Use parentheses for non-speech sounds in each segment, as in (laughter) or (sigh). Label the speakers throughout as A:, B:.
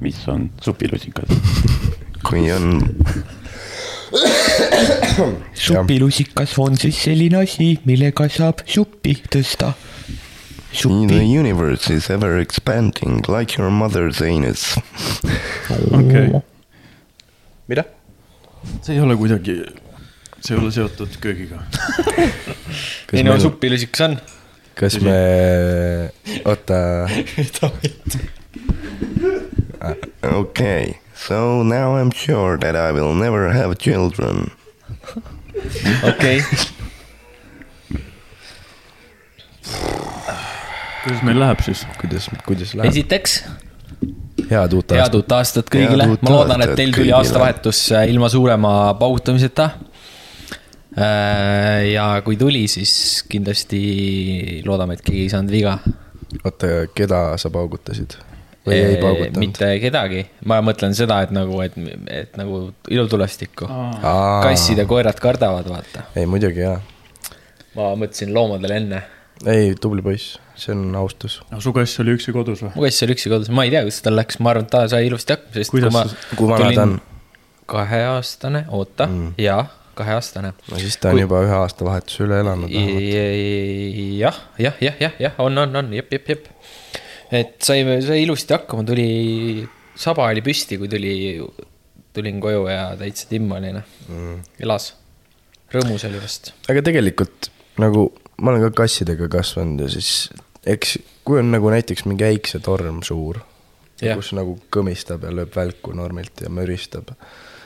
A: mis on supilusikas.
B: kui on (coughs)
C: supilusikas on siis selline asi, millega saab suppi tõsta.
B: The
C: suppi,
B: universe is ever expanding like your mother's anus.
A: okei,
D: mida?
A: see ei ole kuidagi, see ei ole seotud köögiga.
D: ei no supilusikas on.
E: kas me, oota, (laughs)
B: Okay, so now I'm sure that I will never have children.
D: okei,
A: kuidas meil läheb siis?
E: kuidas, kuidas läheb?
D: esiteks
E: head uut
D: head
E: aastat.
D: uut aastat kõigile
B: Head,
D: ma loodan, et teil tuli aastavahetus äh, ilma suurema paugutamiseta. ja kui tuli, siis kindlasti loodame, et keegi ei saanud viga.
E: oota, keda sa paugutasid? Või ei paugutanud?
D: mitte kedagi, ma mõtlen seda, et nagu, et, et nagu ilutulestikku.
E: Aa.
D: kassid ja koerad kardavad, vaata.
E: ei, muidugi jaa.
D: ma mõtlesin loomadele enne.
E: ei, tubli poiss, see on austus.
A: su kass oli üksi kodus või?
D: mu kass oli üksi kodus, ma ei tea, kuidas tal läks, ma arvan, et ta sai ilusti hakkama, sest
A: Kuidas
D: kui ma
A: sa-
E: kui vana ta on?
D: kaheaastane, oota mm., jaa, kaheaastane.
E: no siis ta on
D: Kui-
E: juba ühe aastavahetuse üle elanud.
D: jah, jah, jah, jah, jah, on, on, on, jep, jep, jep. Et sai, sai ilusti hakkama, tuli, saba oli püsti, kui tuli, tulin koju ja täitsa timm oli, noh mm., elas. rõõmus oli vast.
E: aga tegelikult nagu ma olen ka kassidega kasvanud ja siis eks kui on nagu näiteks mingi äiksetorm suur,
D: Jah.
E: kus nagu kõmistab ja lööb välku normilt ja müristab,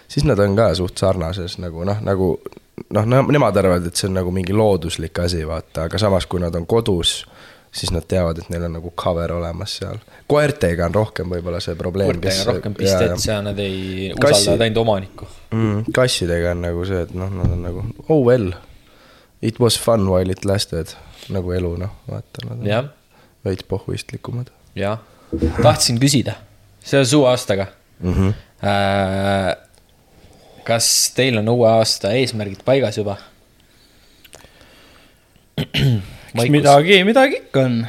E: siis nad on ka suht sarnases nagu noh, nagu noh, nemad arvavad, et see on nagu mingi looduslik asi, vaata, aga samas, kui nad on kodus, siis nad teavad, et neil on nagu cover olemas seal. koertega on rohkem võib-olla see probleem.
D: koertega on rohkem pistet, seal nad ei
E: Kassi-
D: usaldavad ainult omanikku.
E: mm,. kassidega on nagu see, et noh, nad on nagu oh well, it was fun while it lasted, nagu elu noh, vaata, nad on veits pohhuistlikumad
D: jah. tahtsin küsida, seoses uue aastaga
E: mm. -hmm.
D: äh,. kas teil on uue aasta eesmärgid paigas juba? (clears throat)
F: eks midagi, midagi ikka on.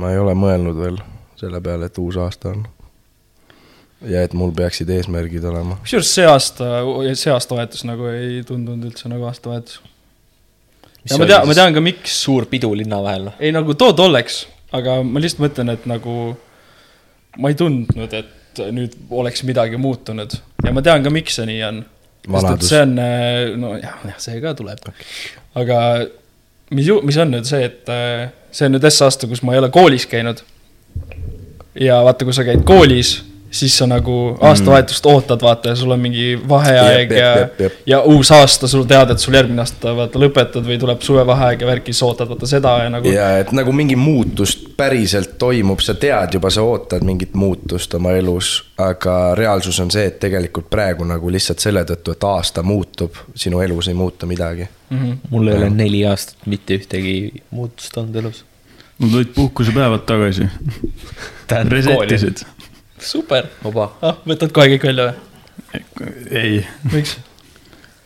E: ma ei ole mõelnud veel selle peale, et uus aasta on. ja et mul peaksid eesmärgid olema.
F: kusjuures see aasta, see aastavahetus nagu ei tundunud üldse nagu aastavahetus. ja ma tean, ma tean ka, miks.
D: suur pidu linna vahel, noh.
F: ei nagu too tolleks, aga ma lihtsalt mõtlen, et nagu ma ei tundnud, et nüüd oleks midagi muutunud ja ma tean ka, miks see nii on. sest et see on, nojah, jah, see ka tuleb okay.. aga mis mis on nüüd see, et äh, see on nüüd S aasta, kus ma ei ole koolis käinud. ja vaata, kui sa käid koolis, siis sa nagu aastavahetust ootad, vaata ja sul on mingi vaheaeg
E: Jep, jep,
F: ja
E: jep, jep.,
F: ja uus aasta, sul tead, et sul järgmine aasta vaata lõpetad või tuleb suvevaheaeg ja värki, sa ootad vaata seda ja nagu.
E: ja et nagu mingi muutust päriselt toimub, sa tead juba, sa ootad mingit muutust oma elus, aga reaalsus on see, et tegelikult praegu nagu lihtsalt selle tõttu, et aasta muutub, sinu elus ei muutu midagi.
D: mul ei ole neli aastat mitte ühtegi muutust olnud elus.
A: Nad tulid puhkusepäevad tagasi, resetisid.
D: super, oba.
F: ah, võtad kohe kõik välja või?
A: ei,
F: miks?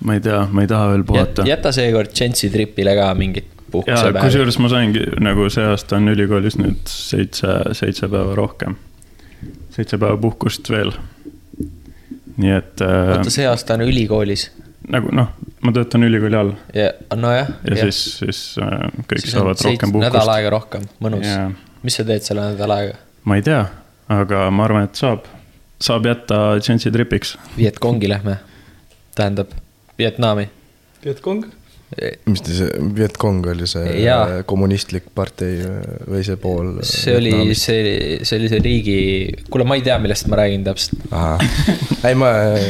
A: ma ei tea, ma ei taha veel puhata.
D: jäta seekord Gensi tripile ka mingit
A: ja
D: puhkusepäeva.
A: kusjuures ma saingi nagu see aasta on ülikoolis nüüd seitse, seitse päeva rohkem. seitse päeva puhkust veel. nii et äh,
D: oota, see aasta on ülikoolis
A: nagu noh, ma töötan ülikooli all
D: ja nojah.
A: ja, ja siis, siis äh, kõik siis saavad rohkem
D: nädal
A: puhkust.
D: aega rohkem, mõnus mis sa teed selle nädal aega?
A: ma ei tea, aga ma arvan, et saab, saab jätta Gensi tripiks.
D: Vietkongi lähme, tähendab Vietnami.
F: Vietkong?
E: mis ta see, Vietkong oli see
D: Jaa.
E: äh, kommunistlik partei äh, või see pool.
D: see oli, see, see oli see riigi, kuule, ma ei tea, millest ma räägin täpselt.
E: ei, ma äh,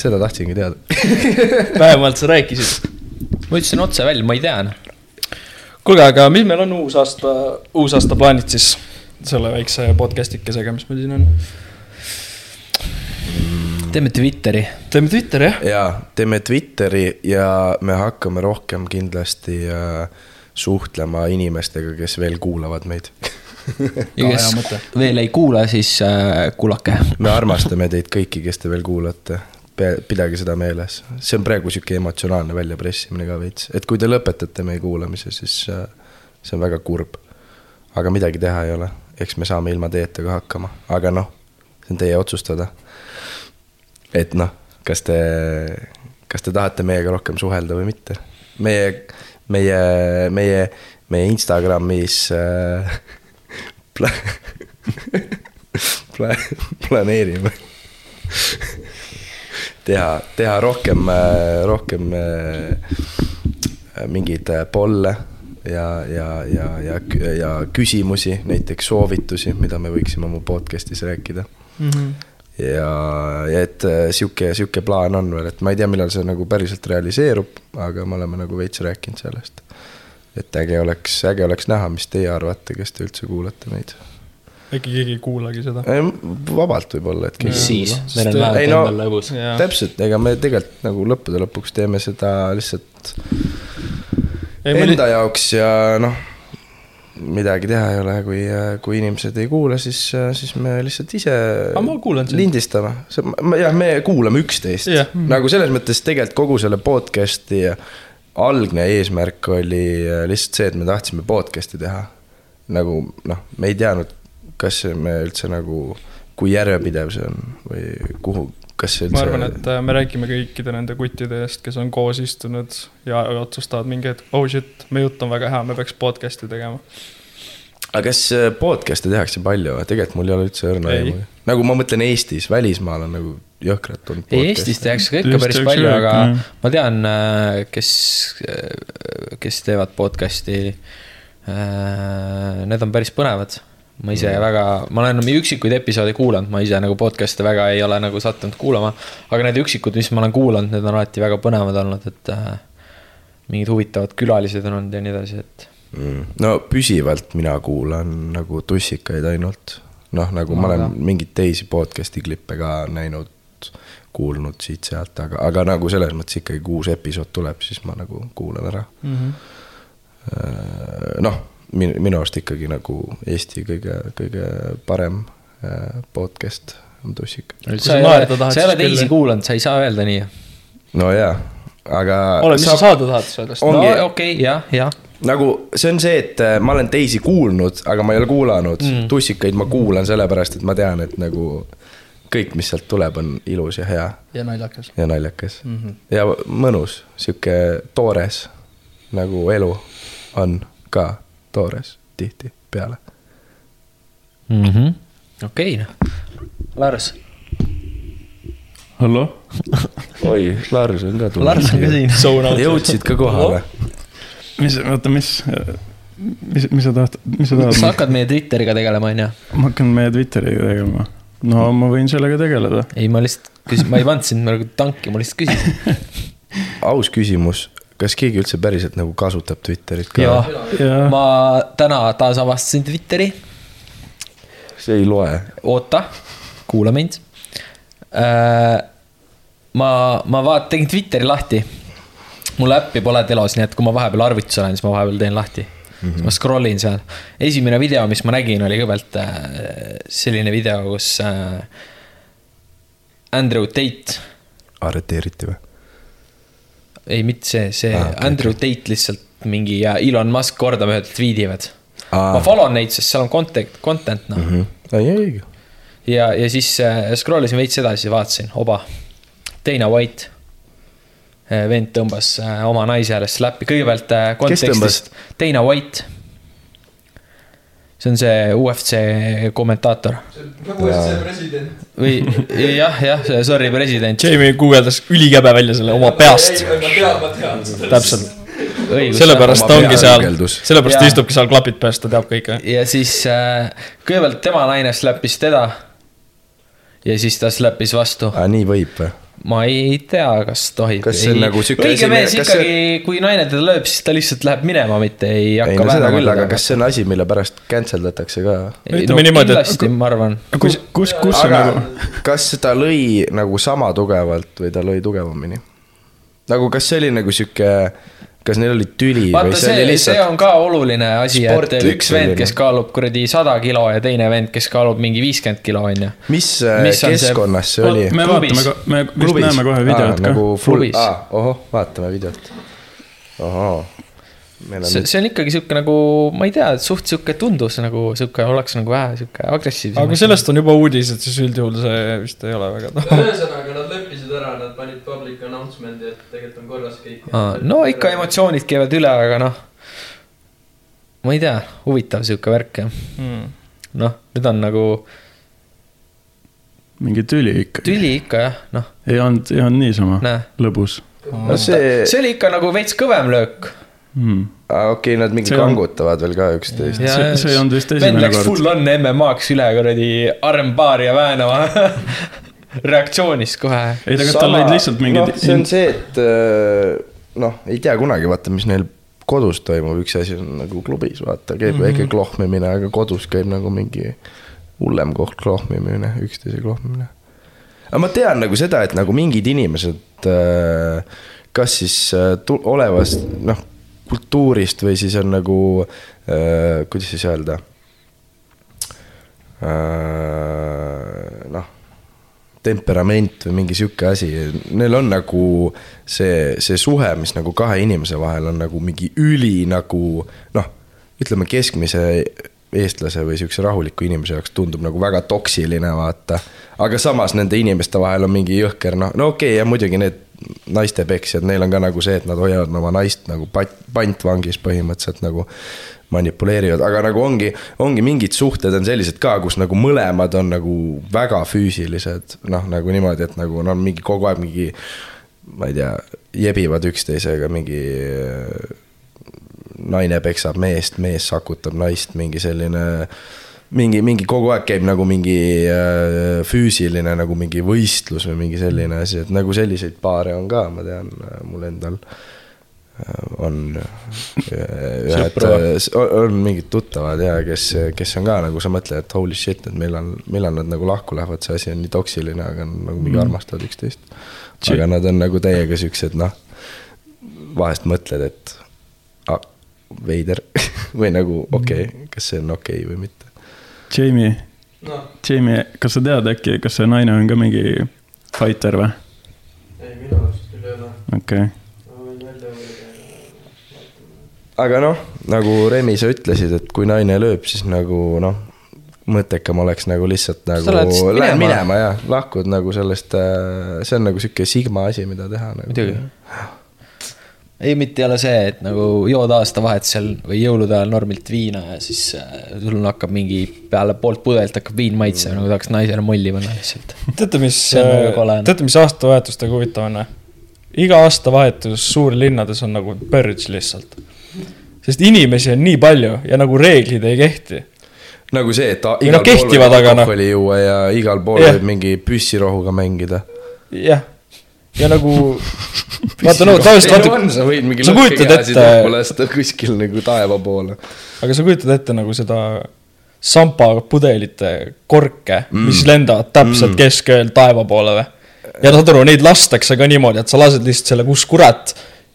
E: seda tahtsingi teada. (laughs)
F: vähemalt sa rääkisid.
D: ma ütlesin otse välja, ma ei tea noh.
F: kuulge, aga mis meil on uus aasta, uusaasta plaanid siis selle väikse podcast ikesega, mis meil siin on?
D: teeme Twitteri.
F: teeme Twitteri jah?
E: jaa, teeme Twitteri ja me hakkame rohkem kindlasti äh, suhtlema inimestega, kes veel kuulavad meid. (laughs)
D: ja kes veel ei kuula, siis äh, kuulake.
E: me armastame teid kõiki, kes te veel kuulate. pidage seda meeles, see on praegu sihuke emotsionaalne väljapressimine ka veits, et kui te lõpetate meie kuulamise, siis äh, see on väga kurb. aga midagi teha ei ole, eks me saame ilma teeta ka hakkama, aga noh, see on teie otsustada. et noh, kas te, kas te tahate meiega rohkem suhelda või mitte. meie, meie, meie, meie Instagramis äh, (laughs) pla- pla- planeerime teha, teha rohkem, rohkem äh, mingeid äh, polle ja, ja, ja, ja, ja küsimusi, näiteks soovitusi, mida me võiksime oma podcast'is rääkida
F: mm. -hmm.
E: ja, ja et äh, sihuke, sihuke plaan on veel, et ma ei tea, millal see nagu päriselt realiseerub, aga me oleme nagu veits rääkinud sellest. et äge oleks, äge oleks näha, mis teie arvate, kes te üldse kuulate meid.
F: äkki keegi ei kuulagi seda.
E: vabalt võib-olla, et
D: mis siis, meil on
E: Sest,
D: vähemalt
E: ei no-
D: endal lõbus.
E: Täpselt, ega me tegelikult nagu lõppude lõpuks teeme seda lihtsalt enda jaoks ja noh, midagi teha ei ole, kui, kui inimesed ei kuula, siis, siis me lihtsalt ise lindistame, jah, me kuulame üksteist
F: Jah.
E: nagu selles mõttes tegelikult kogu selle podcast'i algne eesmärk oli lihtsalt see, et me tahtsime podcast'i teha. nagu noh, me ei teadnud, kas me üldse nagu, kui järjepidev see on või kuhu, kas see üldse.
F: ma arvan, et äh, me räägime kõikide nende kuttide eest, kes on koos istunud ja otsustavad mingi hetk, oh shit, meie jutt on väga hea, me peaks podcast'i tegema.
E: aga kas äh, podcast'e tehakse palju, tegelikult mul ei ole üldse õrna aimu. nagu ma mõtlen Eestis, välismaal on nagu jõhkralt olnud.
D: ei, Eestis tehakse ka ikka päris palju, aga
A: jah.
D: ma tean, kes, kes teevad podcast'i. Need on päris põnevad. Ma ise
E: Mm.
D: väga, ma olen üksikuid episoode kuulanud, ma ise nagu podcast'e väga ei ole nagu sattunud kuulama. aga need üksikud, mis ma olen kuulanud, need on alati väga põnevad olnud, et äh, mingid huvitavad külalised on olnud ja nii edasi, et.
E: mm.. no püsivalt mina kuulan nagu tussikaid ainult. noh, nagu ma olen mingeid teisi podcast'i klippe ka näinud, kuulnud siit-sealt, aga, aga nagu selles mõttes ikkagi, kui uus episood tuleb, siis ma nagu kuulan ära mm. -hmm. noh, minu, minu arust ikkagi nagu Eesti kõige, kõige parem äh, podcast on tussika.
D: sa ei ole, sa ei ole teisi kuulanud, sa ei saa öelda nii.
E: no jaa, aga.
F: ole, mis sa saada tahad sellest?
D: No okei okay,, jah, jah.
E: nagu see on see, et äh, ma olen teisi kuulnud, aga ma ei ole kuulanud mm.. tussikaid ma kuulan sellepärast, et ma tean, et nagu kõik, mis sealt tuleb, on ilus ja hea
F: ja naljakas.
E: ja naljakas mm. -hmm. ja mõnus, sihuke toores nagu elu on ka toores tihtipeale.
D: okei, noh. Lars.
A: hallo? (laughs)
E: oi, Lars on ka tulnud.
D: Lars on ka siin. (laughs)
E: jõudsid ka kohale.
A: mis, oota, mis, mis, mis sa tahad, mis sa
D: sa
A: tahad?
D: hakkad meie Twitteriga tegelema, onju?
A: ma hakkan meie Twitteriga tegema. no ma võin sellega tegeleda.
D: ei, ma lihtsalt küsin, ma ei pannud sind nagu tanki, ma lihtsalt küsisin.
E: aus küsimus, kas keegi üldse päriselt nagu kasutab Twitterit ka?
D: ja
A: Jaa.
D: ma täna taas avastasin Twitteri,
E: see ei loe.
D: oota, kuula mind. ma, ma vaat-, tegin Twitteri lahti. mul äppi pole telos, nii et kui ma vahepeal arvutis olen, siis ma vahepeal teen lahti mm. -hmm. ma scroll in seal, esimene video, mis ma nägin, oli kõigepealt äh, selline video, kus äh, Andrew Tate
E: arreteeriti või?
D: ei, mitte see, see
E: Ah,
D: okay, Andrew okay. Tate lihtsalt mingi ja Elon Musk kordamööda tweetivad
E: Aa.
D: ah.. ma follow neid, sest seal on content, content noh mm. -hmm.
E: ei, ei,
D: ja, ja siis äh, scroll isin veits edasi, vaatasin, oba, Dana White. vend tõmbas äh, oma naise ääres slappi, kõigepealt äh, kontekstist, Dana White. See on see UFC kommentaator või jah, jah, sorry, president.
F: Jamie guugeldas ülikäbe välja selle oma peast. täpselt,
D: õigus.
F: sellepärast ta
E: Oma
F: ongi seal sellepärast ta istubki seal klapid peas, ta teab kõike.
D: ja siis äh, kõigepealt tema naine släppis teda. ja siis ta släppis vastu.
E: aa nii võib või?
D: Ma ei tea, kas tohib.
E: Kas see on nagu sihuke
D: õige
E: asi,
D: mees
E: kas
D: ikkagi, kui naine teda lööb, siis ta lihtsalt läheb minema, mitte ei hakka
E: ei no seda küll, aga kas see on asi, mille pärast cancel datakse ka?
D: Ei,
F: Ütleme niimoodi, et-
D: kindlasti ma arvan.
A: kus, kus, kus see
E: aga
A: nagu,
E: kas ta lõi nagu sama tugevalt või ta lõi tugevamini? nagu kas see oli nagu sihuke, kas neil oli tüli või
D: vaata,
E: see oli
D: see, see
E: lihtsalt
D: on ka oluline asi, et üks vend, kes kaalub kuradi sada kilo ja teine vend, kes kaalub mingi viiskümmend kilo, onju.
E: mis, äh,
D: Mis on see-
E: keskkonnas see, see oli?
A: me
D: klubis.
A: vaatame, me vist näeme kohe videot ka
E: nagu full
D: Klubis.,
E: ohoh, vaatame videot. meil
D: see,
E: on,
D: see on ikkagi sihuke nagu, ma ei tea, suht sihuke tundus nagu sihuke, oleks nagu vähe sihuke agressiivsem.
F: aga kui sellest on juba uudised, siis üldjuhul see vist ei ole väga tahe.
G: ühesõnaga, nad leppisid ära, nad panid public announcement'i, et tegelikult on korras kõik.
D: no ikka. emotsioonid käivad üle, aga noh. ma ei tea, huvitav sihuke värk jah.
F: Hmm.
D: noh, nüüd on nagu
A: mingi tüli ikka.
D: tüli ikka jah, noh,
A: ei olnud, ei olnud niisama
D: näe.
A: lõbus
E: no see,
D: see oli ikka nagu veits kõvem löök.
A: mm..
E: okei, nad mingi
A: See on-
E: kangutavad veel ka üksteist.
A: Ja- see- see ei olnud vist
D: vend
A: esimene
D: läks
A: kord.
D: full on MM-aks üle kuradi armbaari ja väänama (laughs) reaktsioonist kohe.
A: ei, tegelikult tal olid lihtsalt mingid
E: noh, see on see, et äh, noh, ei tea kunagi vaata, mis neil kodus toimub, üks asi on nagu klubis, vaata, käib
A: Mhm.
E: väike klohmimine, aga kodus käib nagu mingi hullem koht klohmimine, üksteise klohmimine. aga ma tean nagu seda, et nagu mingid inimesed äh, kas siis äh, olevast noh, kultuurist või siis on nagu äh,, kuidas siis öelda äh,, noh temperament või mingi sihuke asi, neil on nagu see, see suhe, mis nagu kahe inimese vahel on nagu mingi üli nagu noh, ütleme keskmise eestlase või siukse rahuliku inimese jaoks tundub nagu väga toksiline, vaata. aga samas nende inimeste vahel on mingi jõhker noh, no okei okay, ja muidugi need naiste peksjad, neil on ka nagu see, et nad hoiavad oma naist nagu pat-, pantvangis põhimõtteliselt nagu manipuleerivad, aga nagu ongi, ongi mingid suhted on sellised ka, kus nagu mõlemad on nagu väga füüsilised, noh nagu niimoodi, et nagu no mingi kogu aeg mingi ma ei tea, jebivad üksteisega mingi äh, naine peksab meest, mees sakutab naist, mingi selline mingi, mingi kogu aeg käib nagu mingi äh, füüsiline nagu mingi võistlus või mingi selline asi, et nagu selliseid paare on ka, ma tean, mul endal äh, on äh, ühed on mingid tuttavad ja kes, kes on ka nagu sa mõtled, et holy shit, et millal, millal nad nagu lahku lähevad, see asi on nii toksiline, aga nagu mingi
A: Mm.
E: armastavad üksteist. aga nad on nagu täiega siuksed, noh, vahest mõtled, et ah, veider (laughs) või nagu okei okay,, kas see on okei okay või mitte.
A: Jamie,
G: noh,
A: Jamie, kas sa tead äkki, kas see naine on ka mingi fighter või?
G: ei minu arust küll ei ole,
A: okei okay.,
G: uurida.
E: aga noh, nagu Remi, sa ütlesid, et kui naine lööb, siis nagu noh, mõttekam oleks nagu lihtsalt
D: Sa
E: nagu
D: lähed minema.
E: minema ja lahkud nagu sellest, see on nagu sihuke sigma asi, mida teha nagu..
D: muidugi. ei, mitte ei ole see, et nagu jood aastavahetusel või jõulude ajal normilt viina ja siis äh, sul hakkab mingi peale poolt pudelit hakkab viin maitsema, nagu tahaks naisele molli panna lihtsalt. (laughs)
F: teate, mis,
D: väga kole.
F: teate, mis aastavahetustega huvitav on? iga aastavahetus suurlinnades on nagu purge lihtsalt. sest inimesi on nii palju ja nagu reeglid ei kehti.
E: nagu see, et
F: Või
E: igal
F: noh,
E: pool võib alkoholi juua ja igal pool
F: Jah.
E: võib mingi püssirohuga mängida.
F: jah, ja nagu (laughs) vaata no tavaliselt vaata,
E: on, sa võid mingi lõhkekäesid
F: ette-
E: õhku lasta kuskil nagu taeva poole.
F: aga sa kujutad ette nagu seda sampapudelite korke mm., mis lendavad täpselt mm. keskööl taeva poole või? ja saad aru, neid lastakse ka niimoodi, et sa lased lihtsalt selle, kus kurat.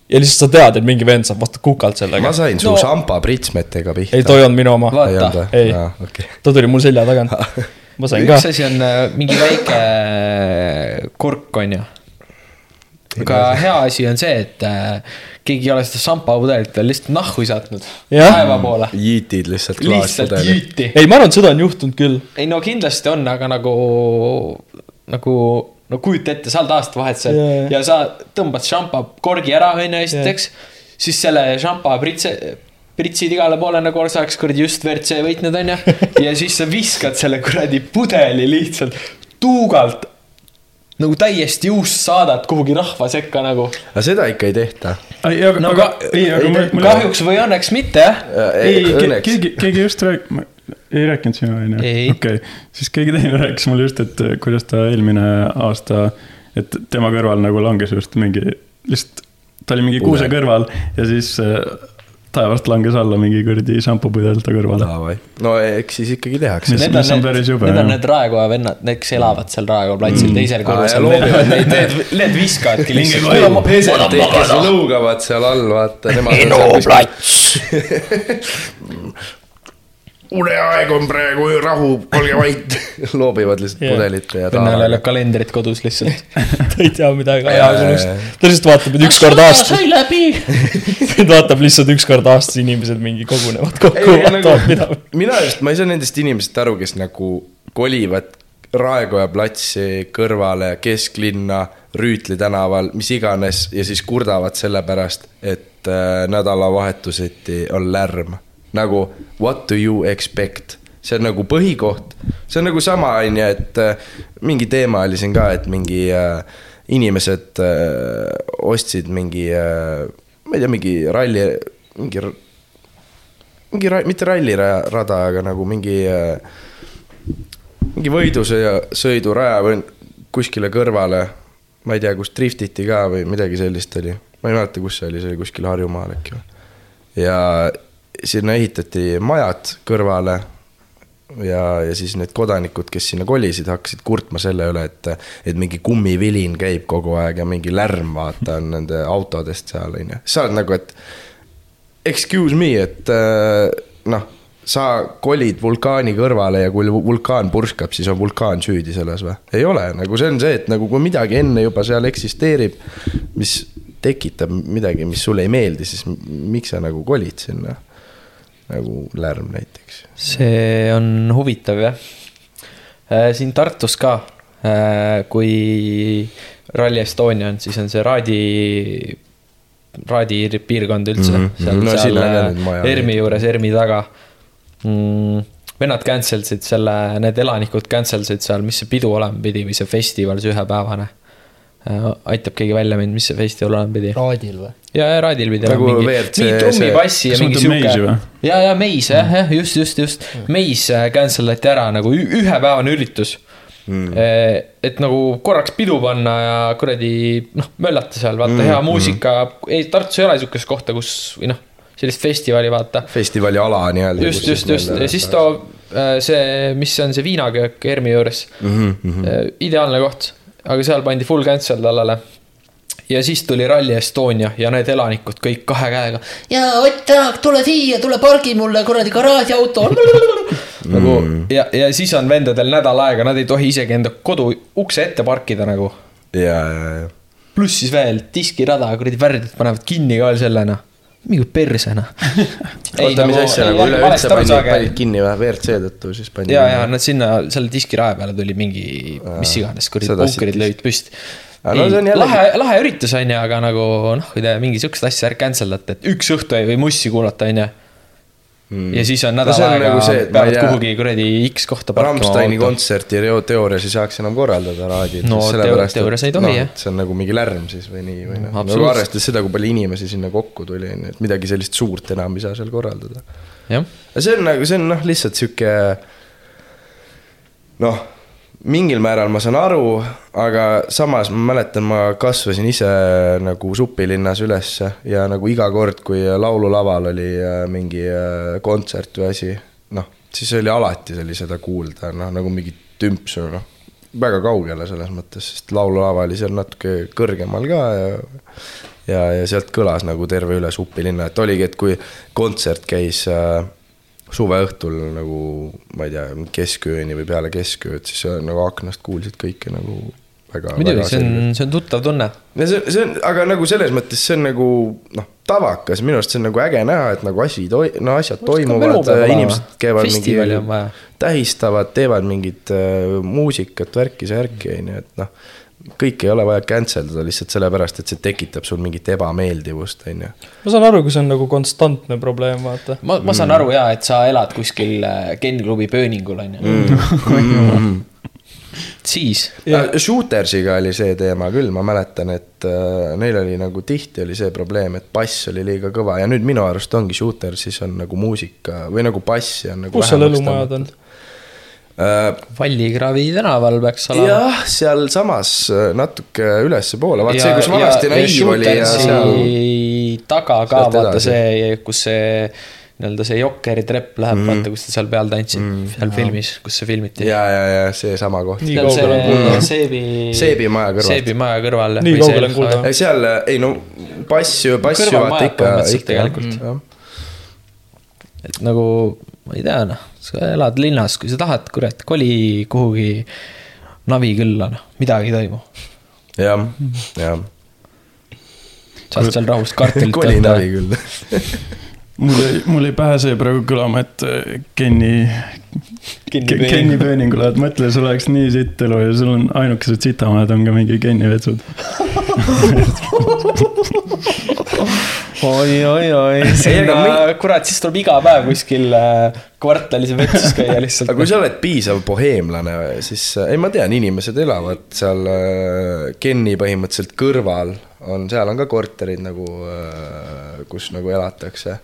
F: ja lihtsalt sa tead, et mingi vend saab vastu kukalt sellega
E: ma. sain su
D: No.
E: samba pritsmetega pihta.
F: ei, too ei olnud minu oma,
D: vaata,
F: Ei.
E: okei.
F: ta tuli mul selja tagant. (laughs) ma sain ka
D: üks, asi on äh, mingi väike äh, kork, on ju. Aga hea asi on see, et äh, keegi ei ole seda šampapudelit veel lihtsalt nahku visatnud
F: Jah.
D: taeva poole.
E: jiitid lihtsalt
D: lihtsalt
E: klaaspudelit.
D: jüüti.
F: ei, ma arvan, et seda on juhtunud küll.
D: ei no kindlasti on, aga nagu, nagu, no kujuta ette, sa oled aastavahetusel yeah. ja sa tõmbad šampakorgi ära, on ju, esiteks yeah.. siis selle šampa pritse, pritsid igale poole nagu oleks kuradi just WRC võitnud, on ju. (laughs) ja siis sa viskad selle kuradi pudeli lihtsalt tuugalt nagu täiesti juust saadad kuhugi rahva sekka nagu.
E: aga seda ikka ei tehta.
A: ei, aga
D: no
A: aga ei, aga mul, mul
D: kahjuks või õnneks mitte jah.
A: ei,
E: õnneks.
A: keegi, keegi just rääk-, ei rääkinud sina, onju?
D: Ei.
A: okei, siis keegi teine (laughs) rääkis mulle just, et äh, kuidas ta eelmine aasta, et tema kõrval nagu langes just mingi, lihtsalt ta oli mingi kuuse kõrval ja siis äh, taevast langes alla mingi kuradi šampupudel ta kõrval.
E: no eks siis ikkagi tehakse.
D: Need on need,
A: päris jube,
D: need on need Raekoja vennad, need, kes elavad seal Raekoja platsil mm. teisel korrusel,
E: loobivad
D: need, need, need viskavadki lihtsalt.
E: peselt, kes lõugavad seal all, vaata, seal kuskil. (laughs) uneaeg on praegu, rahu, olge vait. (laughs) loobivad lihtsalt
F: Jah.
E: pudelit ja
D: vennal ei ole kalendrit kodus lihtsalt. (laughs)
F: ta ei tea midagi
E: jaa..
F: ta lihtsalt vaatab, et üks kord aastas. (laughs) ta vaatab lihtsalt üks kord aastas inimesed mingi kogunevad kokku,
E: Ei, nagu-
F: vaatavad mida.
E: mina just, ma ei saa nendest inimestest aru, kes nagu kolivad Raekoja platsi kõrvale kesklinna Rüütli tänaval, mis iganes ja siis kurdavad selle pärast, et äh, nädalavahetuseti on lärm. Nagu what do you expect, see on nagu põhikoht, see on nagu sama, on ju, et äh, mingi teema oli siin ka, et mingi äh, inimesed äh, ostsid mingi äh,, ma ei tea, mingi ralli, mingi mingi ra-, mitte rallirada, aga nagu mingi, mingi võidusõja, sõiduraja või kuskile kõrvale. ma ei tea, kus driftiti ka või midagi sellist oli, ma ei mäleta, kus see oli, see oli kuskil Harjumaal äkki või. ja sinna ehitati majad kõrvale ja, ja siis need kodanikud, kes sinna kolisid, hakkasid kurtma selle üle, et, et mingi kummivilin käib kogu aeg ja mingi lärm, vaata, on nende autodest seal, on ju. sa oled nagu, et excuse me, et äh, noh, sa kolid vulkaani kõrvale ja kui vulkaan purskab, siis on vulkaan süüdi selles või? ei ole, nagu see on see, et nagu kui midagi enne juba seal eksisteerib, mis tekitab midagi, mis sulle ei meeldi, siis miks sa nagu kolid sinna? Nagu lärm näiteks.
D: see on huvitav jah. siin Tartus ka, kui Rally Estonia on, siis on see Raadi, Raadi piirkond üldse mm. -hmm. seal
E: no
D: seal
E: maja.
D: ERMi juures, ERMi taga mm,. vennad cancel sid selle, need elanikud cancel sid seal, mis see pidu olema pidi või see festival, see ühepäevane. Aitab keegi välja mind, mis see festival olema pidi?
H: raadil või?
D: ja, ja Raadil pidi
E: Nagu
D: olema mingi, mingi trummipassi ja mingi sihuke ja, ja Meis jah, jah, just, just, just. Meis äh, cancel ati ära nagu ühepäevane üritus mm.. et nagu korraks pidu panna ja kuradi noh, möllata seal, vaata mm, hea muusika mm.. ei, Tartus ei ole sihukest kohta, kus või noh, sellist festivali vaata.
E: festivali ala nii-öelda.
D: just, just, just ja siis too äh, see, mis on see viinaköök ERMi juures mm. -hmm. ideaalne koht, aga seal pandi full cancel tollele ja siis tuli Rally Estonia ja need elanikud kõik kahe käega. ja Ott Tänak, tule siia, tule pargi mulle kuradi garaažiauto. (laughs) nagu ja, ja siis on vendadel nädal aega, nad ei tohi isegi enda kodu ukse ette parkida nagu.
E: ja, ja, ja.
D: pluss siis veel diskirada, kuradi värdid panevad kinni ka veel selle noh, mingi perse noh. (laughs)
E: oota, mis asja nagu üleüldse panid, panid kinni või, WRC tõttu siis pandi
D: ja, ja nad sinna selle diskiraja peale tuli mingi, mis iganes, kuradi punkarid lõid püsti.
E: Aga no jällegi-
D: lahe, lahe üritus on ju, aga nagu noh, kui te mingi sihukest asja cancel date, et üks õhtu ei või mussi kuulata, on ju. Ja siis on
E: No
D: nädal
E: on
D: aega
E: nagu see,
D: peavad kuhugi kuradi X kohta parkima.
E: Rammsteini kontserti teoorias ei saaks enam korraldada raadil.
D: No teo- teoorias ei tohi, jah.
E: see on nagu mingi lärm siis või nii või noh, nagu arvestades seda, kui palju inimesi sinna kokku tuli, on ju, et midagi sellist suurt enam ei saa seal korraldada. aga see on nagu, see on noh, lihtsalt sihuke noh, mingil määral ma saan aru, aga samas ma mäletan, ma kasvasin ise nagu supilinnas ülesse ja nagu iga kord, kui laululaval oli äh, mingi äh, kontsert või asi, noh, siis oli alati oli seda kuulda, noh nagu mingit tümpsu, noh. Väga kaugele selles mõttes, sest laululava oli seal natuke kõrgemal ka ja ja, ja sealt kõlas nagu terve üle supilinna, et oligi, et kui kontsert käis äh, suveõhtul nagu ma ei tea, keskööni või peale keskööd, siis nagu aknast kuulsid kõike nagu väga.
D: muidugi, see on, see on tuttav tunne.
E: ja see, see on, aga nagu selles mõttes see on nagu noh, tavakas, minu arust see on nagu äge näha, et nagu asi toi-, no asjad toimuvad
D: melupäev,
E: inimesed käivad
D: festivali
E: mingi tähistavad, teevad mingit äh, muusikat, värki-särki, on ju, et noh, kõike ei ole vaja cancel dada lihtsalt sellepärast, et see tekitab sul mingit ebameeldivust, on ju.
F: ma saan aru, kui see on nagu konstantne probleem, vaata.
D: ma, ma saan aru jaa, et sa elad kuskil äh, Ken-klubi pööningul on ju.
E: Mm. (laughs)
D: siis,
E: Yeah. Shootersiga oli see teema küll, ma mäletan, et äh, neil oli nagu tihti oli see probleem, et bass oli liiga kõva ja nüüd minu arust ongi Shootersis on nagu muusika või nagu bassi on nagu
F: kus seal
E: vähemaks
F: õlumajad on?
E: Tõmmatud.
D: Vallikraavi tänaval peaks
E: äh,
D: olema.
E: jah, sealsamas äh, natuke ülespoole, vaat see, kus vanasti naiiv oli ja seal.
D: taga ka vaata see, kus see nii-öelda see Jokkeri trepp läheb mm., vaata, kus ta seal peal tantsid mm., seal filmis, kus see filmiti.
E: ja, ja, ja seesama koht.
F: Nii kaugel on
D: see
F: kuulda. (laughs)
D: Seebi.
E: Seebi maja kõrvalt.
D: Seebi maja kõrval.
F: Nii kaugel on kuulda.
E: ei seal, ei no bassi
D: Kõrvalmajad
E: vaata ikka, ikka
D: tegelikult.
E: jah.
D: et nagu ma ei tea noh, sa elad linnas, kui sa tahad, kurat, koli kuhugi navi külla, noh, midagi ei toimu.
E: jah, jah.
D: saad seal rahus kartulit
E: koli navi küll.
A: mul ei, mul ei pääse praegu kõlama, et äh, Kenny, Kenny pööningule, et mõtle, sul oleks nii sitt elu ja sul on ainukesed sitamaad on ka mingi Kenny vetsud. (laughs)
D: oi, oi, oi, (laughs) sinna, kurat, siis tuleb iga päev kuskil äh, kvartalis vetsus käia lihtsalt.
E: aga kui sa oled piisav boheemlane, siis äh, ei, ma tean, inimesed elavad seal äh, Kenni põhimõtteliselt kõrval on, seal on ka korterid nagu, kus nagu elatakse.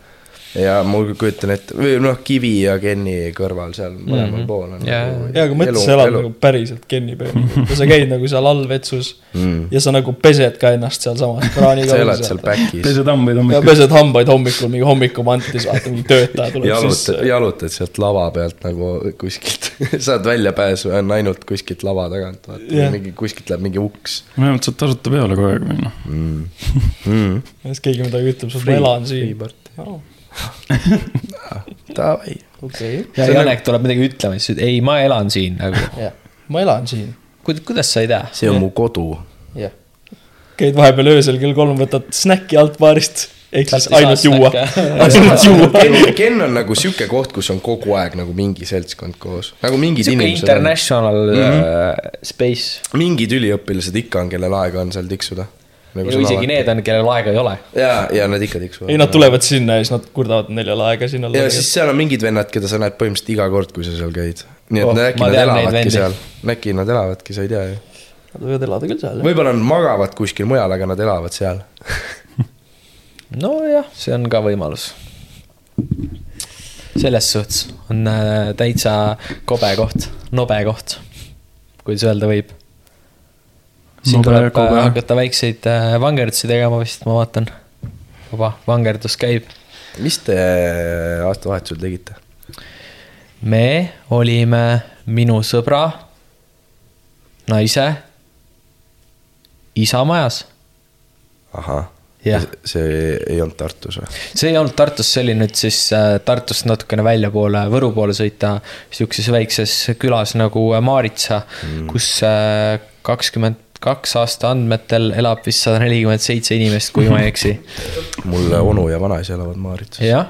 E: Ja ma kujutan ette, või noh, Kivi ja Kenni kõrval seal mõlemal mm -hmm. pool on
D: Jaa.
E: nagu
F: jaa, aga mõtle, sa elad nagu päriselt Kenny pööningul ja sa käid nagu seal all vetsus
E: mm..
F: ja sa nagu pesed ka ennast sealsamas kraani (laughs)
E: sa elad seal back'is,
A: pesed hambaid
F: ja
A: hommikul.
F: pesed hambaid hommikul mingi hommikumantis, vaata mingi töötaja tuleb
E: jalutad,
F: sisse.
E: jalutad sealt lava pealt nagu kuskilt, (laughs) saad väljapääsu on ainult kuskilt lava tagant, vaata yeah., mingi kuskilt läheb mingi uks
A: vähemalt saad tasuta peole kogu aeg minna.
E: mm.. Mm.
F: ja siis keegi midagi ütleb, ma elan siin. (laughs)
E: Davai.
F: okei,
D: ja Janek tuleb midagi ütlema, siis ütleb, ei, ma elan siin nagu.
F: ma elan siin.
D: kuidas sa ei tea?
E: see on mu kodu.
F: käid vahepeal öösel kell kolm, võtad snäkki alt baarist, ehk siis ainult juua. (laughs) ainult juua.
E: Ken, on nagu sihuke koht, kus on kogu aeg nagu mingi seltskond koos, nagu mingid
D: sihuke
E: inimesed on,
D: international mm
E: Mhm.
D: -hmm. space.
E: mingid üliõpilased ikka on, kellel aega on seal tiksuda. Nagu
D: ja isegi need on, kellel aega ei ole.
E: ja, ja nad ikka tiksuvad.
F: ei, nad tulevad sinna ja siis nad kurdavad, et neil ei ole aega sinna
E: ja. siis seal on mingid vennad, keda sa näed põhimõtteliselt iga kord, kui sa seal käid. nii et
D: Oh,
E: äkki nad elavadki seal, äkki nad elavadki, sa ei tea ju.
F: Nad võivad elada küll seal,
E: võib-olla nad magavad kuskil mujal, aga nad elavad seal. (laughs)
D: nojah, see on ka võimalus. selles suhtes on äh, täitsa kobe koht, nobe koht, kuidas öelda võib. Siin tuleb äh, hakata väikseid äh, vangerdusi tegema vist, ma vaatan. juba vangerdus käib.
E: mis te aastavahetusel tegite?
D: me olime minu sõbra, naise, isa majas.
E: ahah, see ei olnud Tartus või?
D: see ei olnud Tartus, see oli nüüd siis äh, Tartust natukene väljapoole, Võru poole sõita. sihukeses väikses külas nagu äh, Maaritsa mm., kus kakskümmend kaks aasta andmetel elab vist sada nelikümmend seitse inimest, kui ma ei eksi. (laughs)
E: mul onu ja vanaisa elavad Maaritsas.
D: jah,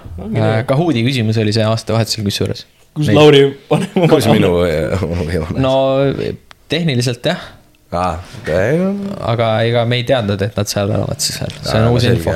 D: Kahoodi küsimus oli see aastavahetusel kusjuures.
F: kus Lauri paneb oma
E: kus minu onu ja (laughs) vanaisa?
D: no tehniliselt jah,
E: no.
D: aga ega me ei teadnud, et nad seal elavad siis veel, see on uus info.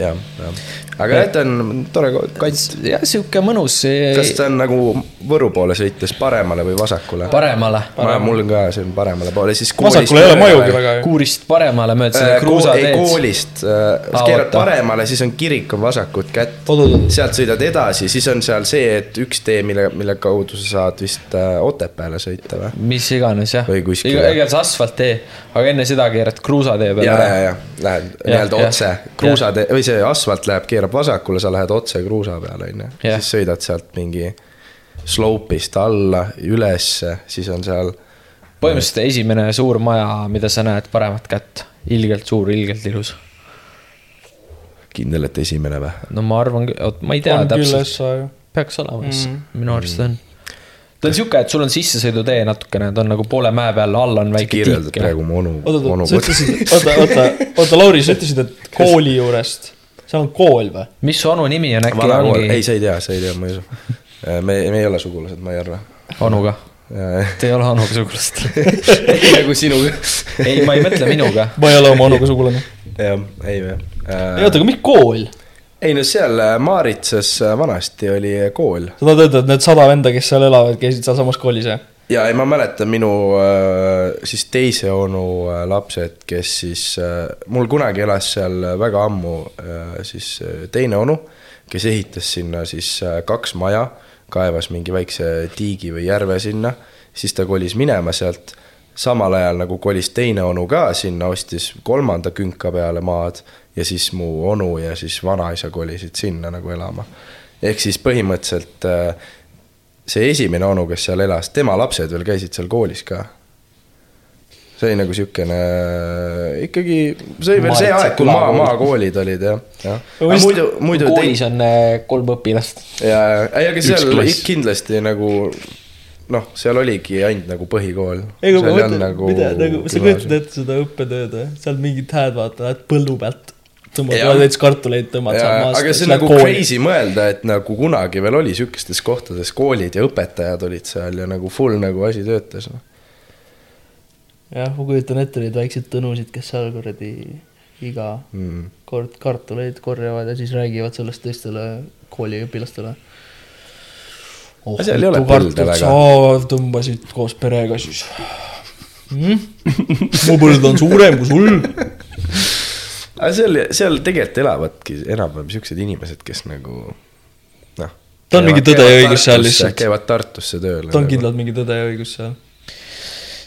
E: jah, jah, aga jah, ta on tore kats.
D: jah, sihuke mõnus,
E: kas ta on nagu Võru poole sõites paremale või vasakule?
D: paremale,
E: mul on ka, see on paremale poole, siis.
F: vasakul ei ole majugi väga ju.
D: kuurist paremale mööda seda
E: Äh,
D: kruusateed.
E: koolist äh,,
D: Aa,
E: keerad paremale, siis on kirik on vasakut kätt sealt sõidad edasi, siis on seal see, et üks tee, mille, mille kaudu sa saad vist äh, Otepääle sõita või?
D: mis iganes jah,
E: Või kuskile.
D: ega see asfalttee, aga enne seda keerad kruusatee peale
E: ja, ja, ja lähed nii-öelda otse, kruusatee või see asfalt läheb, keerab vasakule, sa lähed otse kruusa peale, onju.
D: Jah.
E: siis sõidad sealt mingi slope'ist alla, ülesse, siis on seal.
D: põhimõtteliselt esimene suur maja, mida sa näed paremat kätt, ilgelt suur, ilgelt ilus.
E: kindel, et esimene või?
D: no ma arvan, oot, ma ei tea
F: on
D: täpselt,
F: ju.
D: peaks olema vist
F: Mm.,
D: minu arust on. ta on sihuke, et sul on sissesõidutee natukene, ta on nagu poole mäe peal, all on väike tiik.
E: praegu mu onu, onu
F: oot-oot-oot, sa ütlesid, oota, oota, oota, Lauri, sa ütlesid, et kooli juurest, seal on kool või?
D: mis su onu nimi on, äkki
E: vanakool, ei, sa ei tea, sa ei tea, ma ei usu. me, me ei ole sugulased, ma ei arva.
D: onuga?
E: ei,
D: Te ei ole onuga sugulased. (laughs)
E: nagu sinuga. (laughs)
D: ei, ma ei mõtle minuga.
F: ma ei ole oma onuga sugulane.
E: jah, ei või
F: ei oota, aga mis kool?
E: ei no seal äh, Maaritsas äh, vanasti oli kool
F: sa tahad öelda, et need sada venda, kes seal elavad, käisid sealsamas koolis, jah?
E: Ja ei, ma mäletan minu äh, siis teise onu äh, lapsed, kes siis äh,, mul kunagi elas seal väga ammu siis teine onu, kes ehitas sinna siis kaks maja, kaevas mingi väikse tiigi või järve sinna, siis ta kolis minema sealt. samal ajal nagu kolis teine onu ka sinna, ostis kolmanda künka peale maad ja siis mu onu ja siis vanaisa kolisid sinna nagu elama. ehk siis põhimõtteliselt see esimene onu, kes seal elas, tema lapsed veel käisid seal koolis ka. see oli nagu siukene ikkagi, see oli veel see aeg, kui maa, maakoolid olid jah. jah, muidu, muidu
D: koolis on äh, kolm õpilast.
E: ja, ei, aga seal kindlasti nagu noh, seal oligi ainult nagu põhikool.
F: ei, aga ma mõtlen, mida nagu, sa kujutad ette seda õppetööd või? seal mingid hääd vaata, lähed põllu pealt, tõmbad
E: Jah.
F: veits kartuleid, tõmbad seal maast.
E: aga see on nagu crazy mõelda, et nagu kunagi veel oli sihukestes kohtades koolid ja õpetajad olid seal ja nagu full nagu asi töötas.
F: jah, ma kujutan ette neid väikseid tõnusid, kes seal kuradi iga
E: Mm.
F: kord kartuleid korjavad ja siis räägivad sellest teistele kooliõpilastele. oh,
E: seal ei ole põlde väga.
F: tõmbasid koos perega siis mm? (laughs) mu põld on suurem kui sul.
E: Aga seal, seal tegelikult elavadki enam-vähem siuksed inimesed, kes nagu noh.
F: Ta on mingi tõde ja õigus seal lihtsalt.
E: käivad Tartusse tööle.
F: ta on kindlalt mingi tõde ja õigus seal.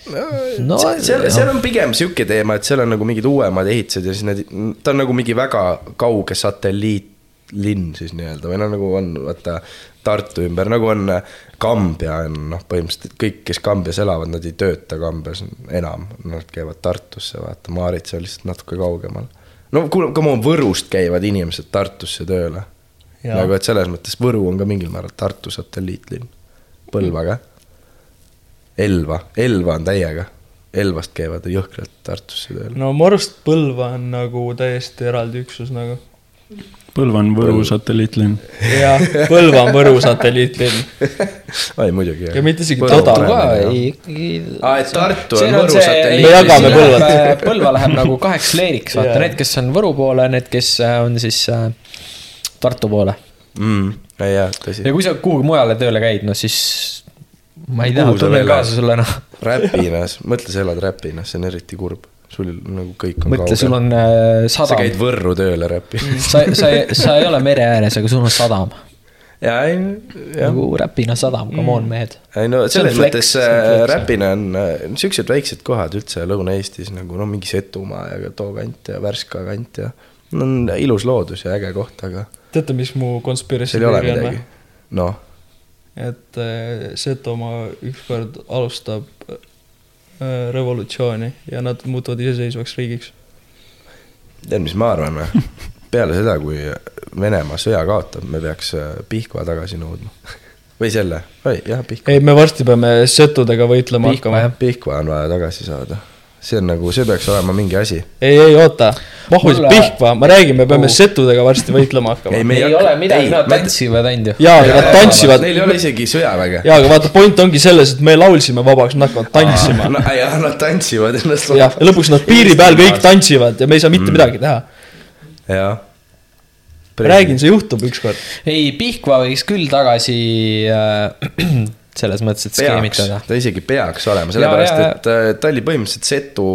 E: no, seal, seal, seal on pigem sihuke teema, et seal on nagu mingid uuemad ehitised ja siis need, ta on nagu mingi väga kauge satelliitlinn siis nii-öelda või noh, nagu on vaata Tartu ümber, nagu on Kambja on noh, põhimõtteliselt kõik, kes Kambjas elavad, nad ei tööta Kambjas enam, nad käivad Tartusse, vaata, Maaritsa on lihtsalt natuke kaugemal. No kuule, come on, Võrust käivad inimesed Tartusse tööle. Nagu, et selles mõttes Võru on ka mingil määral Tartu satelliitlinn, Põlva ka. Elva, Elva on täiega, Elvast käivad jõhkralt Tartusse tööle.
F: no mu arust Põlva on nagu täiesti eraldi üksus nagu.
A: Põlva on Võru satelliitlinn.
F: jah, Põlva on Võru satelliitlinn.
E: ai muidugi.
F: Ja mitte isegi Toda
D: ka
F: Praegu,
D: ikkagi.
E: Aa, et Tartu on Võru satelliit.
F: Me jagame Põlvat.
D: Põlva läheb nagu kaheks leeriks, vaata
F: Jaa.
D: need, kes on Võru poole, need, kes äh, on siis äh, Tartu poole.
E: mm,. ei jaa, tõsi
D: ja. kui sa kuhugi mujale tööle käid, no siis ma ei tea tunnen kaasa sulle noh.
E: Räpinas, mõtle, sa elad Räpinas, see on eriti kurb. Sul nagu kõik on
D: mõtle, sul on äh,
E: sa
D: sadam,
E: käid Võrru tööle Räpi.
D: sa, sa, sa ei ole mere ääres, aga sul on sadam.
E: ja, ei, jah.
D: nagu Räpina sadam, come on mehed.
E: ei no selles mõttes
D: flex.
E: Räpina on äh, siuksed väiksed kohad üldse Lõuna-Eestis nagu no mingi Setumaa ja too kant ja Värska kant ja. no on ilus loodus ja äge koht, aga
F: teate, mis mu theory on või?.
E: noh,
F: et äh, Setomaa ükskord alustab äh, revolutsiooni ja nad muutuvad iseseisvaks riigiks.
E: tead, mis ma arvan või? (laughs) peale seda, kui Venemaa sõja kaotab, me peaks äh, Pihkva tagasi nõudma. või selle, oi jah, Pihkva.
F: ei, me varsti peame setudega võitlema
D: Pihkva,
F: hakkama.
E: Pihkva on vaja tagasi saada. See on nagu, see peaks olema mingi asi.
F: ei, ei oota, mahus
D: Mulle-
F: Pihkva, ma räägin, me peame
D: Oh.
F: setudega varsti võitlema hakkama.
E: me
D: ei ole midagi, nad tantsivad ainult ju.
F: jaa, aga nad tantsivad.
E: Neil ei ole isegi sõjaväge.
F: jaa, aga vaata, point ongi selles, et me laulsime vabaks, nad hakkavad tantsima.
E: jah, nad tantsivad ennast.
F: jah, ja lõpuks nad piiri peal kõik. tantsivad ja me ei saa mitte midagi teha.
E: jah.
F: räägin, see juhtub ükskord.
D: ei, Pihkva võiks küll tagasi äh, (clears throat) selles mõttes, et
E: peaks
D: skeemitada.,
E: ta isegi peaks olema, sellepärast
D: Ja, ja,
E: et äh, ta oli põhimõtteliselt Setu,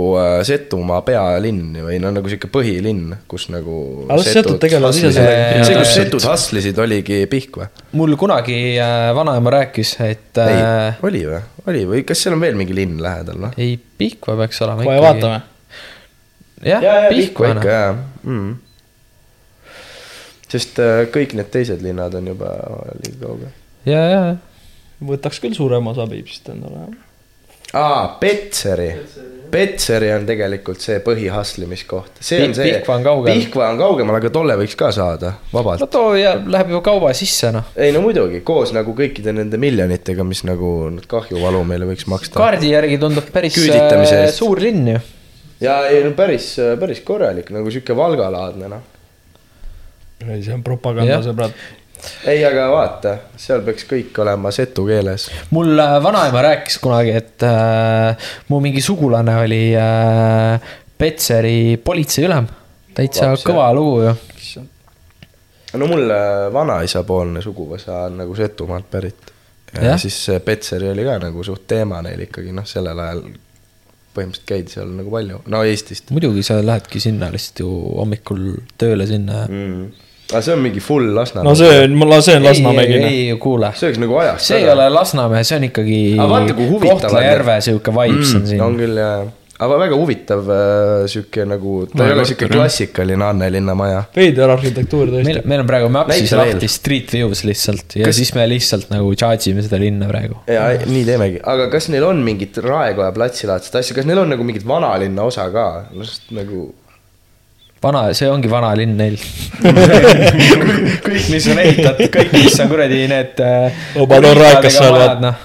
E: Setumaa pealinn või no nagu sihuke põhilinn, kus nagu. See, kus setud hustlesid, oligi Pihkva.
D: mul kunagi äh, vanaema rääkis, et
E: ei
D: äh,,
E: oli või, oli või kas seal on veel mingi linn lähedal või?
D: ei, Pihkva peaks olema
F: kohe. vaatame.
D: jah, Pihkva
E: ikka
D: noh.
E: jaa mm.. sest äh, kõik need teised linnad on juba liiga kaugel.
D: ja, ja, ja.
F: Võtaks küll suurema osa Peipsist endale.
E: aa, Petseri. Petseri on tegelikult see põhihastlimiskoht, see on see.
D: Pihkva on kaugel.
E: Pihkva on kaugemal, aga tolle võiks ka saada vabalt
D: no too ja läheb ju kauba sisse noh.
E: ei no muidugi, koos nagu kõikide nende miljonitega, mis nagu nad kahjuvalu meile võiks maksta.
D: kaardi järgi tundub päris äh, suur linn ju.
E: ja ei no päris, päris korralik nagu sihuke Valga-laadne noh.
F: ei, see on propaganda, sõbrad.
E: ei, aga vaata, seal peaks kõik olema setu keeles.
D: mul äh, vanaema rääkis kunagi, et äh, mu mingi sugulane oli äh, Petseri politseiülem. täitsa
E: Laps,
D: kõva lugu ju.
E: no mul äh, vanaisapoolne suguvõsa on nagu Setumaalt pärit. ja siis see Petseri oli ka nagu suht teema neil ikkagi noh, sellel ajal põhimõtteliselt käidi seal nagu palju, no Eestist
D: muidugi sa lähedki sinna lihtsalt ju hommikul tööle sinna
E: mm.. Aga see on mingi full Lasnamäe.
F: no see on, see on
D: ei,
F: Lasnamägi.
D: ei, ei kuule,
E: see oleks nagu ajast.
D: see ei ole Lasnamäe, see on ikkagi
E: Aga vaata, kui huvitav
D: Kohtla-Järve sihuke vibes on siin
E: Mm, on küll jaa, aga väga huvitav äh, sihuke nagu, ta
A: No
E: ei ole sihuke klassikaline Annelinna maja.
F: veider arhitektuur
D: meil
F: tõesti.,
D: meil on praegu Maps'is lahti Street Views lihtsalt ja
E: Kas-
D: siis me lihtsalt nagu charge ime seda linna praegu.
E: ja nii teemegi, aga kas neil on mingit Raekoja platsilaadset asja, kas neil on nagu mingit vanalinna osa ka, sest nagu
D: vana, see ongi vanalinn neil. (laughs) kõik, mis on ehitatud, kõik, mis on kuradi need.
F: Obad on rääkas seal, vaat.
D: noh,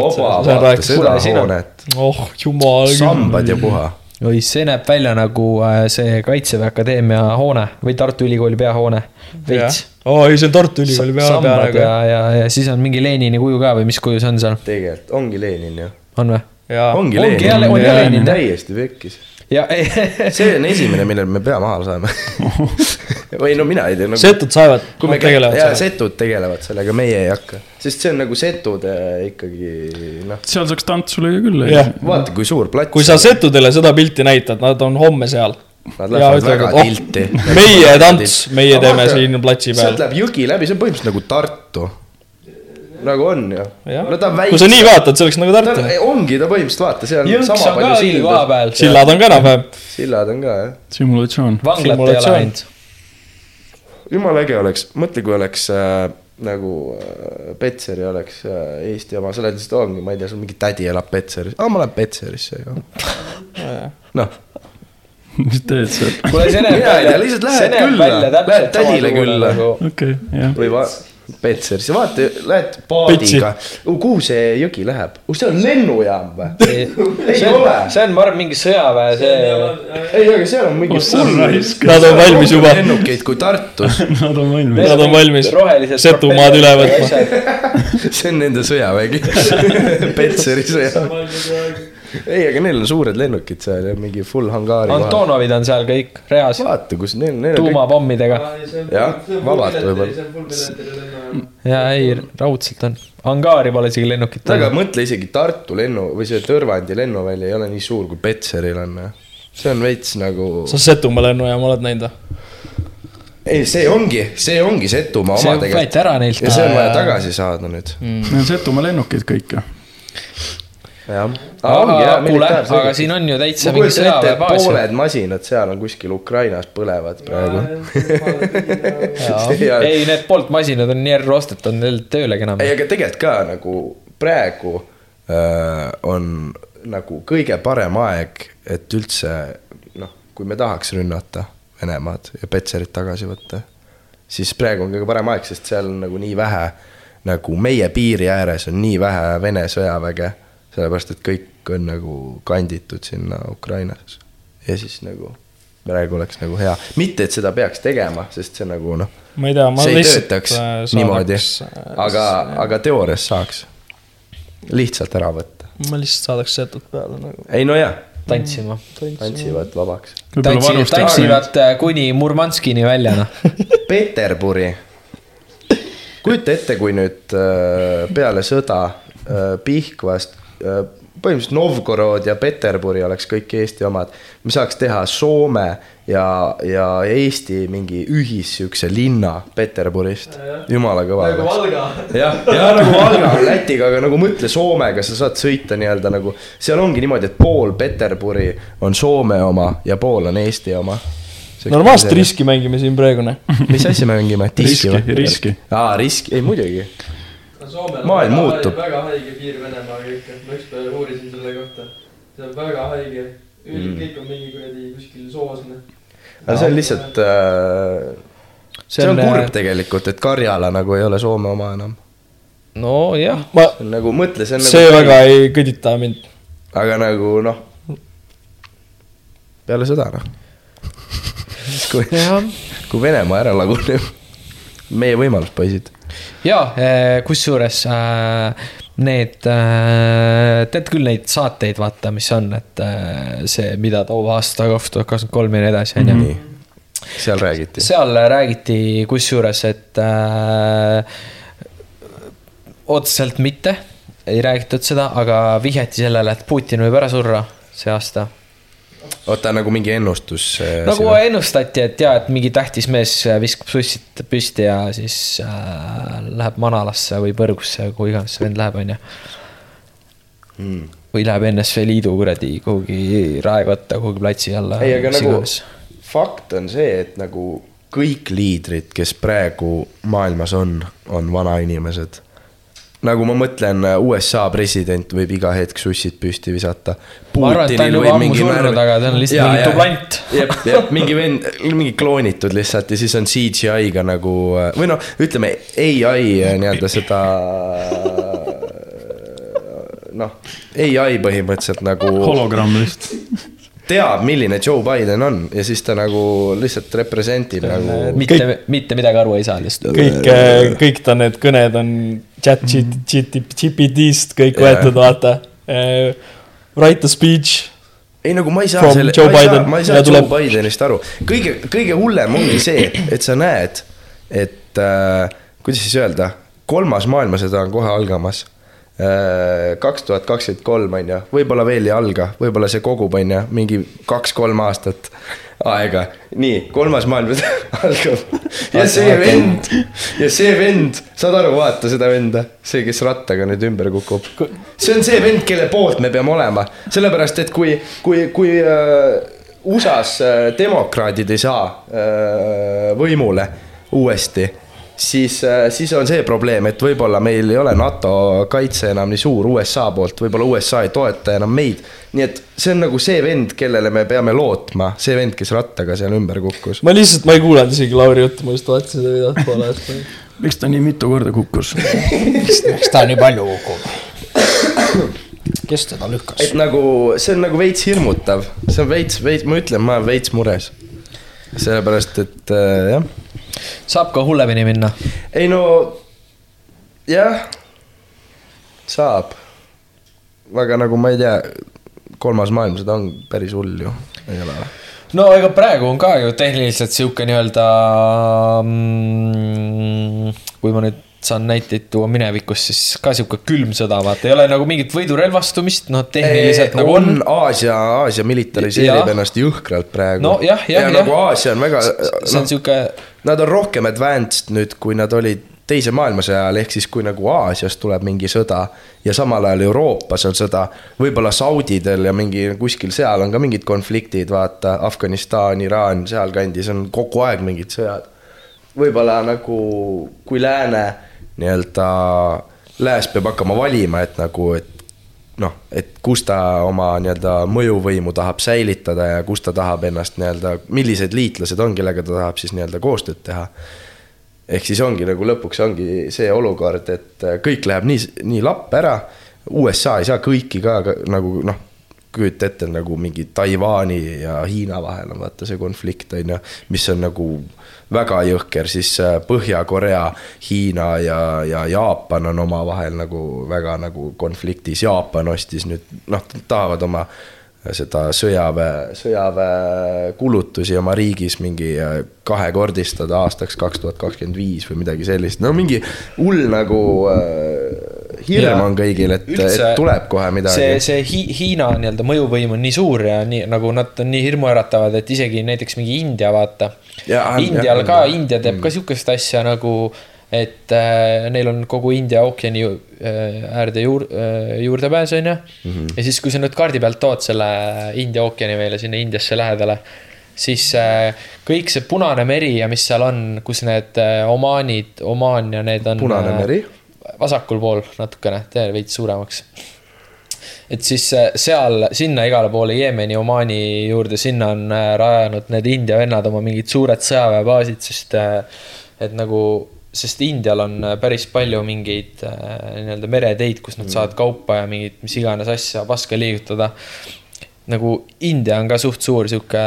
E: oba, vaata seda hoonet,
F: oh jumal
E: sambad ja puha.
D: oi, see näeb välja nagu äh, see Kaitseväe Akadeemia hoone või Tartu Ülikooli peahoone, veits.
F: aa, ei, see on Tartu Ülikooli pea,
D: sambad ja ja, ja siis on mingi Lenini kuju ka või mis kuju see on seal,
E: tegelikult ongi Lenin ju.
D: on või?
E: ongi
D: Ongi
E: Lenin
D: on jälle Lenin,
E: täiesti pekkis.
D: Ja (laughs)
E: see on esimene, millel me pea maha saame. (laughs) või no mina ei tea nagu....
F: setud saevad,
E: kui me
F: tegelevad
E: ja
F: sellega.
E: setud tegelevad sellega, meie ei hakka, sest see on nagu setude ikkagi noh,
A: seal saaks tantsu lüüa küll.
E: vaata kui suur plats.
F: kui sa setudele seda pilti näitad, nad on homme seal.
E: Nad lähevad
F: ütlevad,
E: väga
F: et oh
E: tilti.,
F: meie tants, meie teeme siin platsi peal
E: sealt. läheb jõgi läbi, see on põhimõtteliselt nagu Tartu. Nagu on ju. No ta on väike.
F: kui sa nii vaatad, see oleks nagu
E: ta
F: Tartu.
E: ongi ta põhimõtteliselt vaata, seal on sama palju
D: peal.
F: sillad on ka enam-vähem.
E: sillad on ka jah.
A: simulatsioon.
D: vanglat ei ole
F: Simulatsioon.
D: ainult.
E: jumala äge oleks, mõtle, kui oleks äh, nagu äh, Petseri oleks äh, Eesti oma, sa oled lihtsalt, ongi, ma ei tea, sul mingi tädi elab Petseris, aa ma lähen Petserisse ju. (laughs) noh, (laughs)
A: mis teed seal?
D: kuule, see näeb
E: Mina ei tea, lihtsalt lähed külla. Lähed tädile külla.
A: okei, jah.
E: või va-, Petserisse, vaata, lähed paadiga, kuhu see jõgi läheb, seal on lennujaam või? ei ole,
D: see on, ma arvan, mingi sõjaväe see.
E: ei, aga seal on mingi
A: raisk.
F: Nad on valmis juba,
E: lennukeid kui Tartus, (laughs)
A: Nad on valmis.
F: nad on valmis. Setumaad üle võtma.. (laughs)
E: see on nende sõjavägi, (laughs) Petseri sõjavägi. ei, aga neil on suured lennukid seal ja mingi full hangaari.
D: Antonovid on seal kõik reas,
E: vaata, kus neil, neil on
D: tuumapommidega.
E: Jah, vabalt võib-olla.
D: ja ei, raudselt on. angaari pole isegi lennukit
E: aga. mõtle isegi Tartu lennu või see Tõrvandi lennuväli ei ole nii suur kui Petseril on. see on veits nagu,
F: sa Setumaa lennujaama oled näinud või?
E: ei, see ongi, see ongi Setumaa
D: see
E: oma
D: võeti
E: tegelikult.
D: ära neilt.
E: ja see on vaja tagasi saada nüüd.
A: Need on Setomaa lennukid kõik ju.
E: jah.
D: aga kuule, aga siin on ju täitsa mingi sõjaväebaas.
E: pooled masinad seal on kuskil Ukrainas põlevad praegu. Ja- (laughs)
D: ei, need Bolt masinad on nii ära rostetud, neil töölegi enam.
E: ei, aga tegelikult ka nagu praegu äh, on nagu kõige parem aeg, et üldse noh, kui me tahaks rünnata Venemaad ja Petserit tagasi võtta, siis praegu on kõige parem aeg, sest seal on nagu nii vähe, nagu meie piiri ääres on nii vähe Vene sõjaväge, sellepärast et kõik on nagu kanditud sinna Ukrainasse. ja siis nagu praegu oleks nagu hea, mitte et seda peaks tegema, sest see nagu noh,
F: ma ei tea, ma lihtsalt.
E: töötaks niimoodi, aga, aga teoorias saaks lihtsalt ära võtta.
F: ma lihtsalt saadaks Setut peale nagu.
E: ei no jaa,
D: tantsima.
E: tantsivad vabaks.
D: tantsivad, tantsivad äh, kuni Murmanskini välja, noh. (laughs)
E: Peterburi. kujuta ette, kui nüüd äh, peale sõda äh, Pihkvast äh, põhimõtteliselt Novgorod ja Peterburi oleks kõik Eesti omad. me saaks teha Soome ja, ja Eesti mingi ühis siukse linna Peterburist. jumala kõva
G: nagu. Valga.
E: jah, ja nagu Valga on Lätiga, aga nagu mõtle Soomega, sa saad sõita nii-öelda nagu, seal ongi niimoodi, et pool Peterburi on Soome oma ja pool on Eesti oma.
F: normaalset. riski mängime siin praegu, noh.
E: mis asja me mängime,
A: riski, riski.
E: aa, risk, ei muidugi.
G: Soomel
E: Maailm
G: on
E: muutub.
G: väga, haige piir Venemaaga ikka, ma ükspäev uurisin selle kohta. see on väga haige,
E: Mm.
G: kõik on mingi kuradi kuskil soos, noh.
E: aga see on lihtsalt äh,, see on kurb tegelikult, et Karjala nagu ei ole Soome oma enam.
D: nojah,
F: ma,
E: on nagu, mõtle, see on
F: see
E: nagu,
F: väga ei kõdita mind.
E: aga nagu noh, peale sõda noh. kui, kui Venemaa ära laguneb, meie võimalus, poisid.
D: Ja kusjuures äh, need, tead küll neid saateid, vaata, mis on, et äh, see, mida toob aasta kaks tuhat kakskümmend kolm ja nii edasi, on ju.
E: nii, seal räägiti.
D: seal räägiti kusjuures, et äh, otseselt mitte, ei räägitud seda, aga vihjati sellele, et Putin võib ära surra see aasta.
E: oota, nagu mingi ennustus.
D: nagu ennustati, et jaa, et mingi tähtis mees viskab sussid püsti ja siis äh, läheb manalasse või põrgusse, kuhu iganes see vend läheb, on ju.
E: mm..
D: või läheb NSV Liidu kuradi kuhugi raekotta, kuhugi platsi alla.
E: ei, aga nagu fakt on see, et nagu kõik liidrid, kes praegu maailmas on, on vanainimesed. Nagu ma mõtlen, USA president võib iga hetk sussid püsti visata.
D: mingi dublant.
E: jep, jep, mingi vend, mingi kloonitud lihtsalt ja siis on CGI-ga nagu või noh, ütleme ai nii-öelda seda. noh, ai põhimõtteliselt nagu
A: hologramm lihtsalt.
E: teab, milline Joe Biden on ja siis ta nagu lihtsalt represent ib nagu.
D: mitte, mitte midagi aru ei saa lihtsalt.
F: kõik, kõik ta need kõned on chat GPT-st kõik võetud, vaata. Write a speech.
E: ei nagu ma ei saa selle,
F: Joe
E: ma ei saa,
F: Biden.
E: ma ei saa Joe
F: tuleb-
E: Bidenist aru. kõige, kõige hullem ongi see, et sa näed, et äh, kuidas siis öelda, kolmas maailmasõda on kohe algamas. Kaks tuhat kakskümmend kolm on ju, võib-olla veel ei alga, võib-olla see kogub, on ju, mingi kaks-kolm aastat aega. nii, kolmas maailmasõda (laughs) algab. Ja see vend, ja see vend, saad aru, vaata seda venda, see, kes rattaga nüüd ümber kukub. see on see vend, kelle poolt me peame olema, sellepärast et kui, kui, kui äh, USA-s äh, demokraadid ei saa äh, võimule uuesti, siis äh,, siis on see probleem, et võib-olla meil ei ole NATO kaitse enam nii suur USA poolt, võib-olla USA ei toeta enam meid. nii et see on nagu see vend, kellele me peame lootma, see vend, kes rattaga seal ümber kukkus.
F: ma lihtsalt, ma ei kuulanud isegi Lauri juttu, ma just vaatasin seda videot poole ajast. (laughs)
A: miks ta nii mitu korda kukkus? (laughs)
D: miks ta nii palju kukub? kes teda lükkas
E: et? nagu see on nagu veits hirmutav, see on veits, veits, ma ütlen, ma olen veits mures. sellepärast, et äh, jah
D: saab ka hullemini minna.
E: ei no jah, saab. aga nagu ma ei tea, kolmas maailmasõda on päris hull ju, ei ole või?
D: no ega praegu on ka ju tehniliselt sihuke nii-öelda mm,, kui ma nüüd saan näiteid tuua minevikust, siis ka sihuke külm sõda, vaata, ei ole nagu mingit võidurelvastumist, noh, tehniliselt nagu on.
E: Aasia, Aasia militariseerib ennast jõhkralt praegu.
D: No jah, jah,
E: ja nagu Aasia on väga,
D: see on sihuke,
E: Nad on rohkem advanced nüüd, kui nad olid teise maailmasõja ajal, ehk siis kui nagu Aasias tuleb mingi sõda ja samal ajal Euroopas on sõda, võib-olla Saudidel ja mingi kuskil seal on ka mingid konfliktid, vaata, Afganistan, Iraan, sealkandis on kogu aeg mingid sõjad. võib-olla nagu, kui lääne nii-öelda, lääs peab hakkama valima, et nagu, et noh, et kus ta oma nii-öelda mõjuvõimu tahab säilitada ja kus ta tahab ennast nii-öelda, millised liitlased on, kellega ta tahab siis nii-öelda koostööd teha. ehk siis ongi nagu lõpuks ongi see olukord, et kõik läheb nii, nii lapp ära. USA ei saa kõiki ka ka nagu noh, kujuta ette nagu mingi Taiwan'i ja Hiina vahel on vaata see konflikt on ju, mis on nagu väga jõhker, siis äh, Põhja-Korea, Hiina ja, ja Jaapan on omavahel nagu väga nagu konfliktis, Jaapan ostis nüüd noh, tahavad oma seda sõjaväe, sõjaväe kulutusi oma riigis mingi äh, kahekordistada aastaks kaks tuhat kakskümmend viis või midagi sellist, no mingi hull nagu äh, hirm
D: Jaa.
E: on kõigil, et, et tuleb kohe midagi
D: see, see Hi Hiina nii-öelda mõjuvõim on nii suur ja nii nagu nad on nii hirmuäratavad, et isegi näiteks mingi India, vaata. Indial
E: jah,
D: ka. India teeb ka sihukest asja nagu, et äh, neil on kogu India ookeani ju- äh, äärde juur- äh,, juurdepääs, on ju.
E: Mhm.
D: ja siis, kui sa nüüd kaardi pealt tood selle India ookeani meile sinna Indiasse lähedale, siis äh, kõik see Punane meri ja mis seal on, kus need äh, Omaanid, Omaan ja need on.
E: Punane meri?
D: Vasakul pool natukene, tee veits suuremaks et siis äh, seal, sinna igale poole Jeemeni, Omaani juurde, sinna on äh, rajanud need India vennad oma mingid suured sõjaväebaasid, sest äh, et nagu, sest Indial on päris palju mingeid nii-öelda mereteid, kus nad saavad kaupa ja mingit mis iganes asja, paska liigutada. nagu India on ka suht suur sihuke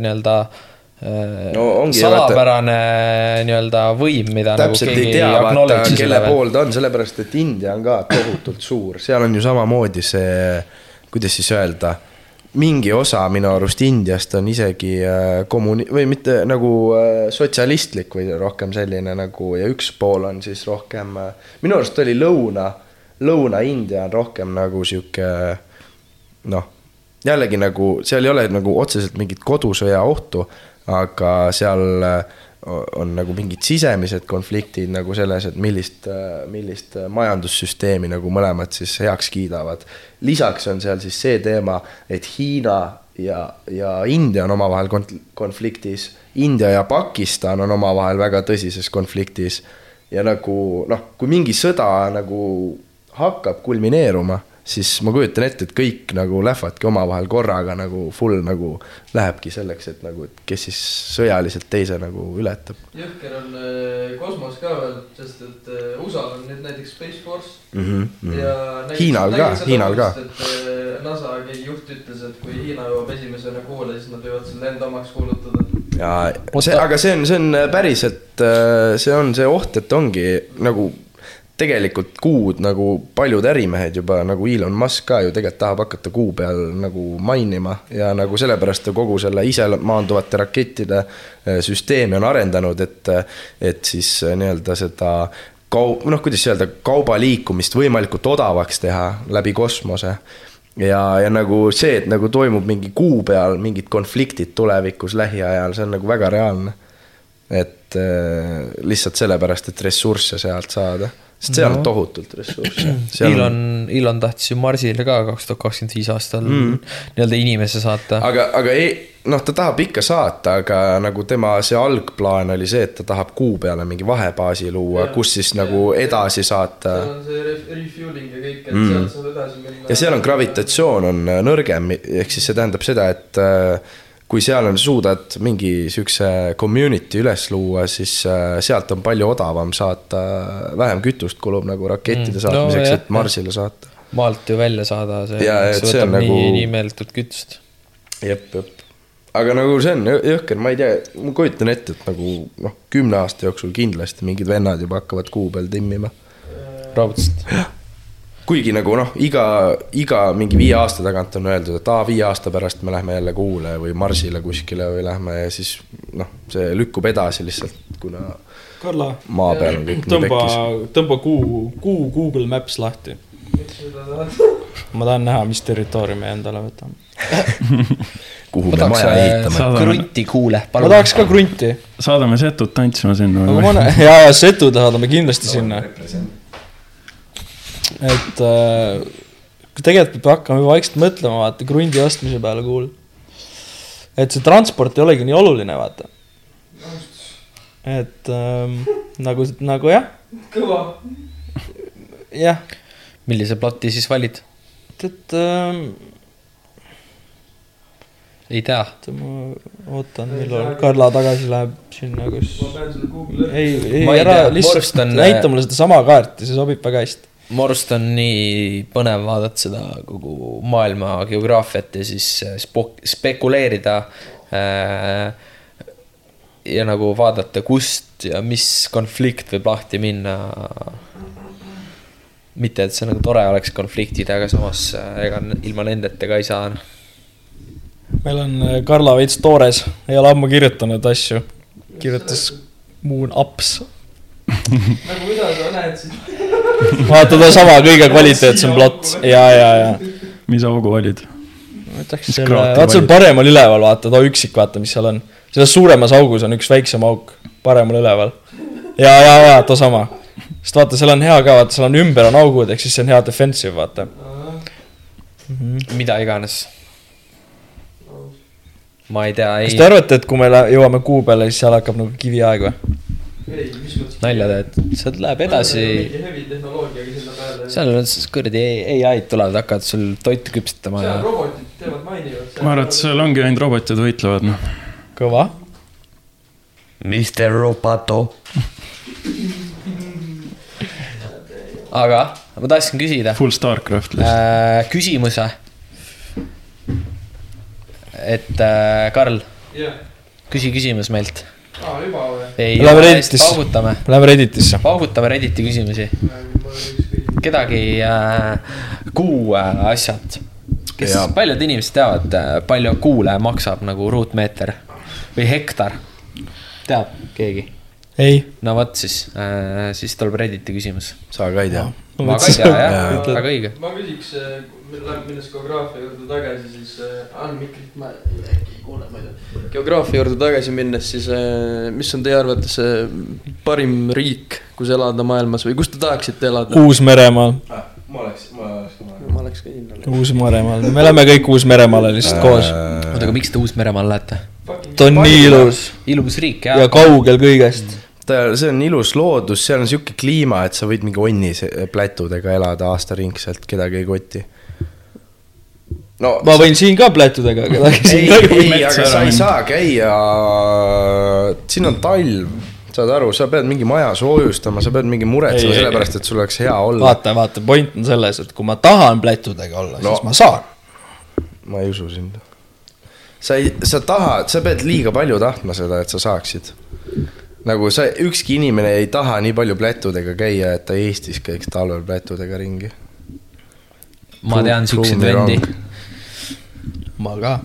D: nii-öelda äh,
E: No ongi,
D: salapärane nii-öelda võim, mida
E: täpselt
D: nagu
E: ei tea, vaata, kelle pool ta on, sellepärast et India on ka tohutult suur, seal on ju samamoodi see, kuidas siis öelda, mingi osa minu arust Indiast on isegi äh, kommuni- või mitte nagu äh, sotsialistlik või rohkem selline nagu ja üks pool on siis rohkem, minu arust oli lõuna, Lõuna-India on rohkem nagu sihuke noh, jällegi nagu seal ei ole nagu otseselt mingit kodusõja ohtu, aga seal äh, on nagu mingid sisemised konfliktid nagu selles, et millist, millist majandussüsteemi nagu mõlemad siis heaks kiidavad. lisaks on seal siis see teema, et Hiina ja, ja India on omavahel konfliktis, India ja Pakistan on omavahel väga tõsises konfliktis ja nagu noh, kui mingi sõda nagu hakkab kulmineeruma, siis ma kujutan ette, et kõik nagu lähevadki omavahel korraga nagu full nagu lähebki selleks, et nagu, et kes siis sõjaliselt teise nagu ületab
G: jõhker on äh, kosmos ka veel, sest et äh, USA-l on nüüd näiteks Space Force
E: mm. -hmm.
G: ja nägid-
E: Hiinal ka Hiinal ka.
G: et äh, NASA keegi juht ütles, et kui Hiina jõuab esimesena kuule, siis nad võivad selle enda omaks kuulutada.
E: ja see, aga see on, see on päriselt, see on see oht, et ongi nagu tegelikult kuud nagu paljud ärimehed juba nagu Elon Musk ka ju tegelikult tahab hakata kuu peal nagu mainima ja nagu sellepärast ta kogu selle ise maanduvate rakettide eh, süsteemi on arendanud, et, et siis eh, nii-öelda seda kau-, noh, kuidas öelda, kauba liikumist võimalikult odavaks teha läbi kosmose ja, ja nagu see, et nagu toimub mingi kuu peal mingid konfliktid tulevikus lähiajal, see on nagu väga reaalne. et äh, lihtsalt sellepärast, et ressursse sealt saada, sest seal no. on tohutult ressursse. (clears throat)
D: Elon, Elon tahtis ju Marsile ka kaks tuhat kakskümmend viis aastal mm. nii-öelda inimese saata.
E: aga, aga ei, noh, ta tahab ikka saata, aga nagu tema see algplaan oli see, et ta tahab kuu peale mingi vahebaasi luua, kus siis nagu edasi saata
G: seal on see ref- refueling ja kõik, et mm. sealt saab edasi minna.
E: ja seal on gravitatsioon on nõrgem, ehk siis see tähendab seda, et äh, kui seal on, suudad mingi siukse community üles luua, siis äh, sealt on palju odavam saata, vähem kütust kulub nagu rakettide
D: Mm.
E: saatmiseks
D: No
E: et Marsile saata.
D: maalt ju välja saada, see,
E: et
D: see
E: see on
D: võtab nagu... nii, nii meeletult kütust.
E: jep, jep. aga nagu see on jõ- jõhker, ma ei tea, ma kujutan ette, et nagu noh, kümne aasta jooksul kindlasti mingid vennad juba hakkavad kuu peal timmima.
D: raudselt.
E: Kuigi nagu noh, iga, iga mingi viie aasta tagant on öeldud, et aa, viie aasta pärast me lähme jälle Kuule või Marsile kuskile või lähme ja siis noh, see lükkub edasi lihtsalt, kuna
F: Karla,
E: maa peal on kõik
F: tõmba tõmba kuu, kuu Google Maps lahti. ma tahan näha, mis territooriumi endale võtame. (laughs)
E: kuhu
D: ma
E: me maja
D: äh,
E: ehitame.
A: Saadame-
D: krunti kuule,
F: ma
D: palun.
F: tahaks ka krunti,
A: saadame setud tantsima sinna
F: ma (laughs) ja, ja setu saadame kindlasti sinna. Et äh, tegelikult peab hakkama juba vaikselt mõtlema, vaata, krundi ostmise peale kuul. et see transport ei olegi nii oluline, vaata. et ähm, nagu, nagu jah,
G: kõva.
F: jah,
D: millise ploti siis valid?
F: et, ähm,
D: ei tea.
F: oota, ma ootan, millal Karla tagasi läheb sinna, kus.
G: ma pean selle Google'i.
F: ei, ei ära lihtsalt
D: Morst on-
F: näita mulle sedasama kaarti, see sobib väga hästi.
D: Mu arust on nii põnev vaadata seda kogu maailma geograafiat ja siis äh, spo- spekuleerida äh,. ja nagu vaadata, kust ja mis konflikt võib lahti minna. mitte, et see nagu tore oleks konfliktid, aga samas äh, ega ilma nendeta ka ei saa.
F: meil on äh, Karla veits toores, ei ole ammu kirjutanud asju. kirjutas Moon Ups. (laughs)
G: nagu mida sa näed siin? (laughs)
F: vaata sedasama kõige kvaliteetsem plott ja, ja, ja.
A: mis augu valid?
F: võtaks
A: Mis
F: selle, vaata seal paremal üleval, vaata too üksik, vaata, mis seal on. selles suuremas augus on üks väiksem auk, paremal üleval. ja, ja, ja too sama. sest vaata, seal on hea ka, vaata seal on ümber on augud, ehk siis see on hea defensive, vaata.
D: mida iganes. ma ei tea,
F: kas
D: ei
F: te, arvate, et kui me jõuame kuu peale, siis seal hakkab nagu kiviaeg või?
G: ei, mis mõttes?
D: nalja teed, sealt läheb edasi. seal on siis kuradi ai-d tulevad, hakkavad sul toitu küpsetama ja
G: seal robotid teevad, mainivad.
A: ma arvan, et seal ongi ainult robotid võitlevad, noh.
F: kõva.
C: Mr Roboto.
D: aga ma tahtsin küsida
A: Full Starcraft lihtsalt.
D: äh, küsimuse. et äh, Karl,
G: jah,
D: küsi küsimus meilt.
G: aa juba?
D: Ei
F: Läheme
D: ole
F: Redditisse. Läheme Redditisse.
D: paugutame Redditi küsimusi. kedagi äh, kuu äh, asjad. kes paljud inimesed teavad äh,, palju kuule maksab nagu ruutmeeter või hektar? teab keegi?
F: ei.
D: no vot siis äh,, siis tuleb Redditi küsimus.
E: sa ka ei tea.
D: ma ka ei tea jah väga õige.
G: ma küsiks, minnes geograafia juurde tagasi, siis äh, on mikrit, ma äkki ei kuule, ma ei tea. geograafia juurde tagasi minnes, siis äh, mis on teie arvates see parim riik, kus elada maailmas või kus te tahaksite elada?
F: Uus-Meremaal,
E: ma oleks, ma oleks.
G: ma oleks ka sinna.
F: Uus-Meremaal, me oleme kõik Uus-Meremaale lihtsalt koos.
D: oota, aga miks te Uus-Meremaale lähete?
F: ta on nii ilus
D: ilus riik
F: ja
D: jah.
F: kaugel kõigest.
E: ta, see on ilus loodus, seal on sihuke kliima, et sa võid mingi onni se- plätudega elada aastaringselt, kedagi ei koti. no
F: ma võin siin ka plätudega kedagi
E: ei, ei, aga sa ei saa käia, siin on talv, saad aru, sa pead mingi maja soojustama, sa pead mingi muretsema
F: ei,
E: sellepärast, et sul oleks hea olla.
F: vaata, vaata, point on selles, et kui ma tahan plätudega olla No. siis ma saan.
E: ma ei usu sind. sa ei, sa tahad, sa pead liiga palju tahtma seda, et sa saaksid. Nagu sa, ükski inimene ei taha nii palju plätudega käia, et ta Eestis käiks talvel plätudega ringi.
D: ma tean siukseid vendi
F: ma ka.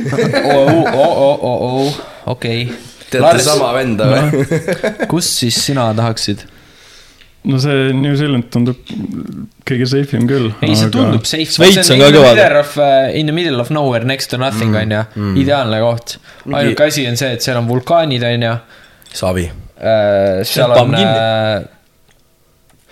F: (laughs)
D: okei.
E: teate sama venda või?
D: kus siis sina tahaksid?
A: no see New Zealand tundub kõige safe im küll.
D: ei, see tundub safe.
F: Šveits on ka kõva.
D: In the middle of nowhere next to nothing on ju, ideaalne koht. Ainuke asi on see, et seal on vulkaanid on ju.
E: Savi.
D: seal
F: Sealt
D: on äh,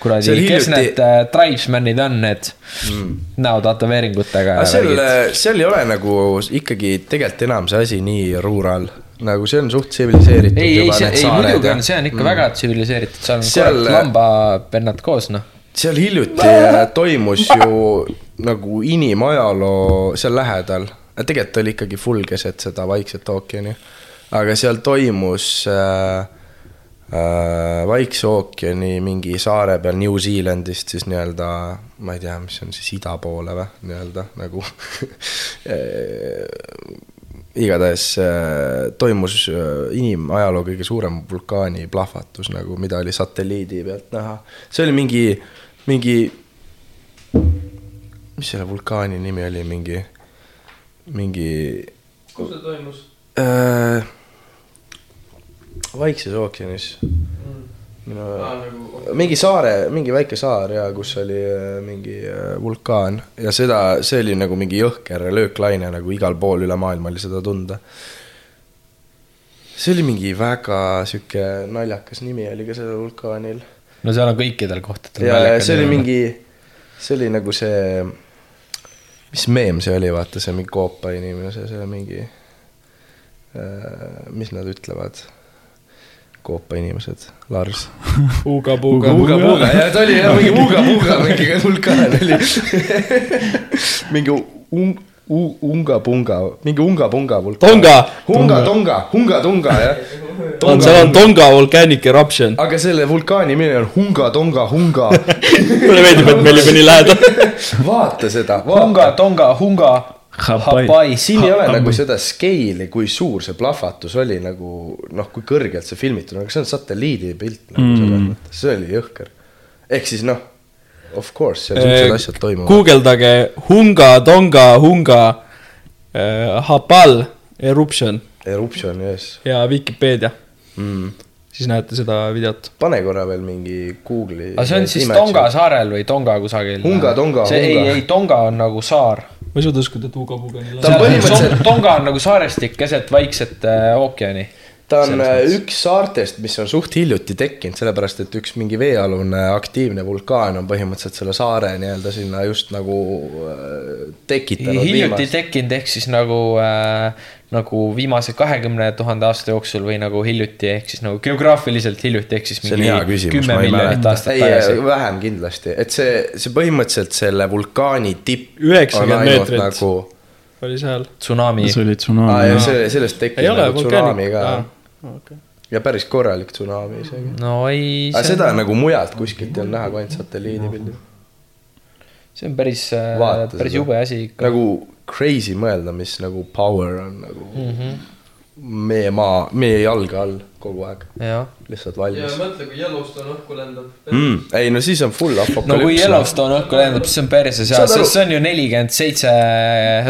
D: kuradi
E: Seal,
D: kes
E: hiljuti-
D: need äh, tribesman'id on, need mm. näotätoveeringutega.
E: aga seal, seal ei ole nagu ikkagi tegelikult enam see asi nii rural, nagu see on suht tsiviliseeritud
D: ei, ei, see, ei muidugi on, see on ikka mm. väga tsiviliseeritud, seal on
E: Seal-
D: kurat lambapennad koos noh.
E: seal hiljuti (laughs) äh, toimus ju nagu inimajaloo seal lähedal, tegelikult oli ikkagi full keset seda Vaikset ookeani, aga seal toimus äh, äh, Vaikse ookeani mingi saare peal New Zealandist siis nii-öelda, ma ei tea, mis on siis ida poole või nii-öelda nagu (laughs) igatahes äh, toimus äh, inimajaloo kõige suurem vulkaani plahvatus nagu, mida oli satelliidi pealt näha. see oli mingi, mingi, mis selle vulkaani nimi oli, mingi, mingi
G: kus see toimus?
E: äh, Vaikses ookeanis minu
G: aa, nagu
E: mingi saare, mingi väike saar ja kus oli äh, mingi äh, vulkaan ja seda, see oli nagu mingi jõhker lööklaine nagu igal pool üle maailma oli seda tunda. see oli mingi väga sihuke naljakas nimi oli ka sellel vulkaanil.
D: no seal on kõikidel kohtadel.
E: ja, ja see oli. mingi, see oli nagu see, mis meem see oli, vaata see mingi koopa inimene, see, see mingi, mis nad ütlevad, koopa inimesed, Lars. (laughs)
F: Uga-puuga.
E: Uga-puuga, ja ta oli jah, mingi (laughs) Uga-puuga mingi vulkaan oli. (laughs) mingi un-, Unga-punga, mingi Unga-punga vulkaan.
F: Tonga.
E: Unga-tonga, Unga-tunga jah.
F: on, seal on Tonga volcanic eruption.
E: aga selle vulkaani nimi on Hunga-tonga-hunga.
F: mulle meeldib, et me olime nii lähedal.
E: vaata seda,
D: Hunga
E: vaata.,
D: Tonga, Hunga,
A: Hapai.
D: Hapai.
E: siin ei ole nagu seda skeili, kui suur see plahvatus oli nagu noh, kui kõrgelt see filmitud on, aga see on satelliidipilt nagu
A: Mm.
E: selles mõttes, see oli jõhker. ehk siis noh, of course, seal siuksed asjad toimuvad.
F: guugeldage Hunga, Tonga, Hunga äh,, Hapal eruption
E: Eruption, yes
F: ja Vikipeedia,
E: mm..
F: Siis näete seda videot.
E: pane korra veel mingi Google'i.
D: aga see on siis Tonga. saarel või Tonga kusagil?
E: Hunga, Tonga,
D: see ei, ei Tonga on nagu saar.
F: ma ei suuda uskuda, et Uga-puuga nii
E: Ta on põhimõtteliselt-
D: Tonga on nagu saarestik keset Vaikset äh, ookeani.
E: Ta on äh, üks saartest, mis on suht hiljuti tekkinud, sellepärast et üks mingi veealune aktiivne vulkaan on põhimõtteliselt selle saare nii-öelda sinna just nagu äh, tekitanud.
D: hiljuti tekkinud ehk siis nagu äh,, nagu viimase kahekümne tuhande aasta jooksul või nagu hiljuti ehk siis nagu geograafiliselt hiljuti ehk siis
E: see on
D: mingi
E: hea küsimus,
D: kümme miljonit aastat
E: ei,
D: tagasi.
E: vähem kindlasti, et see, see põhimõtteliselt selle vulkaani tipp.
F: 90 meetrit.
E: nagu,
F: oli seal.
D: tsunami.
A: see oli tsunami
E: see, sellest tekkis
F: ei ole
E: nagu tsunami ka
F: vulkaani. Okay.
E: ja päris korralik tsunami isegi.
D: no ei,
E: aga seda
D: on,
E: nagu mujalt kuskilt ei olnud näha, kui ainult satelliidipildil.
D: see on päris,
E: Vaata
D: päris jube asi ikka.
E: nagu crazy mõelda, mis nagu power on nagu mm
D: Mhm.
E: -hmm. meie maa, meie jalge all kogu aeg, lihtsalt
G: ja
E: valmis
G: mõtle, kui Yellowstone õhku lendab.
E: mm,. ei no siis on full
D: no kui
E: apokalüps.
D: Yellowstone õhku lendab, siis on perse seal,
E: Saad aru-
D: sest see on ju nelikümmend seitse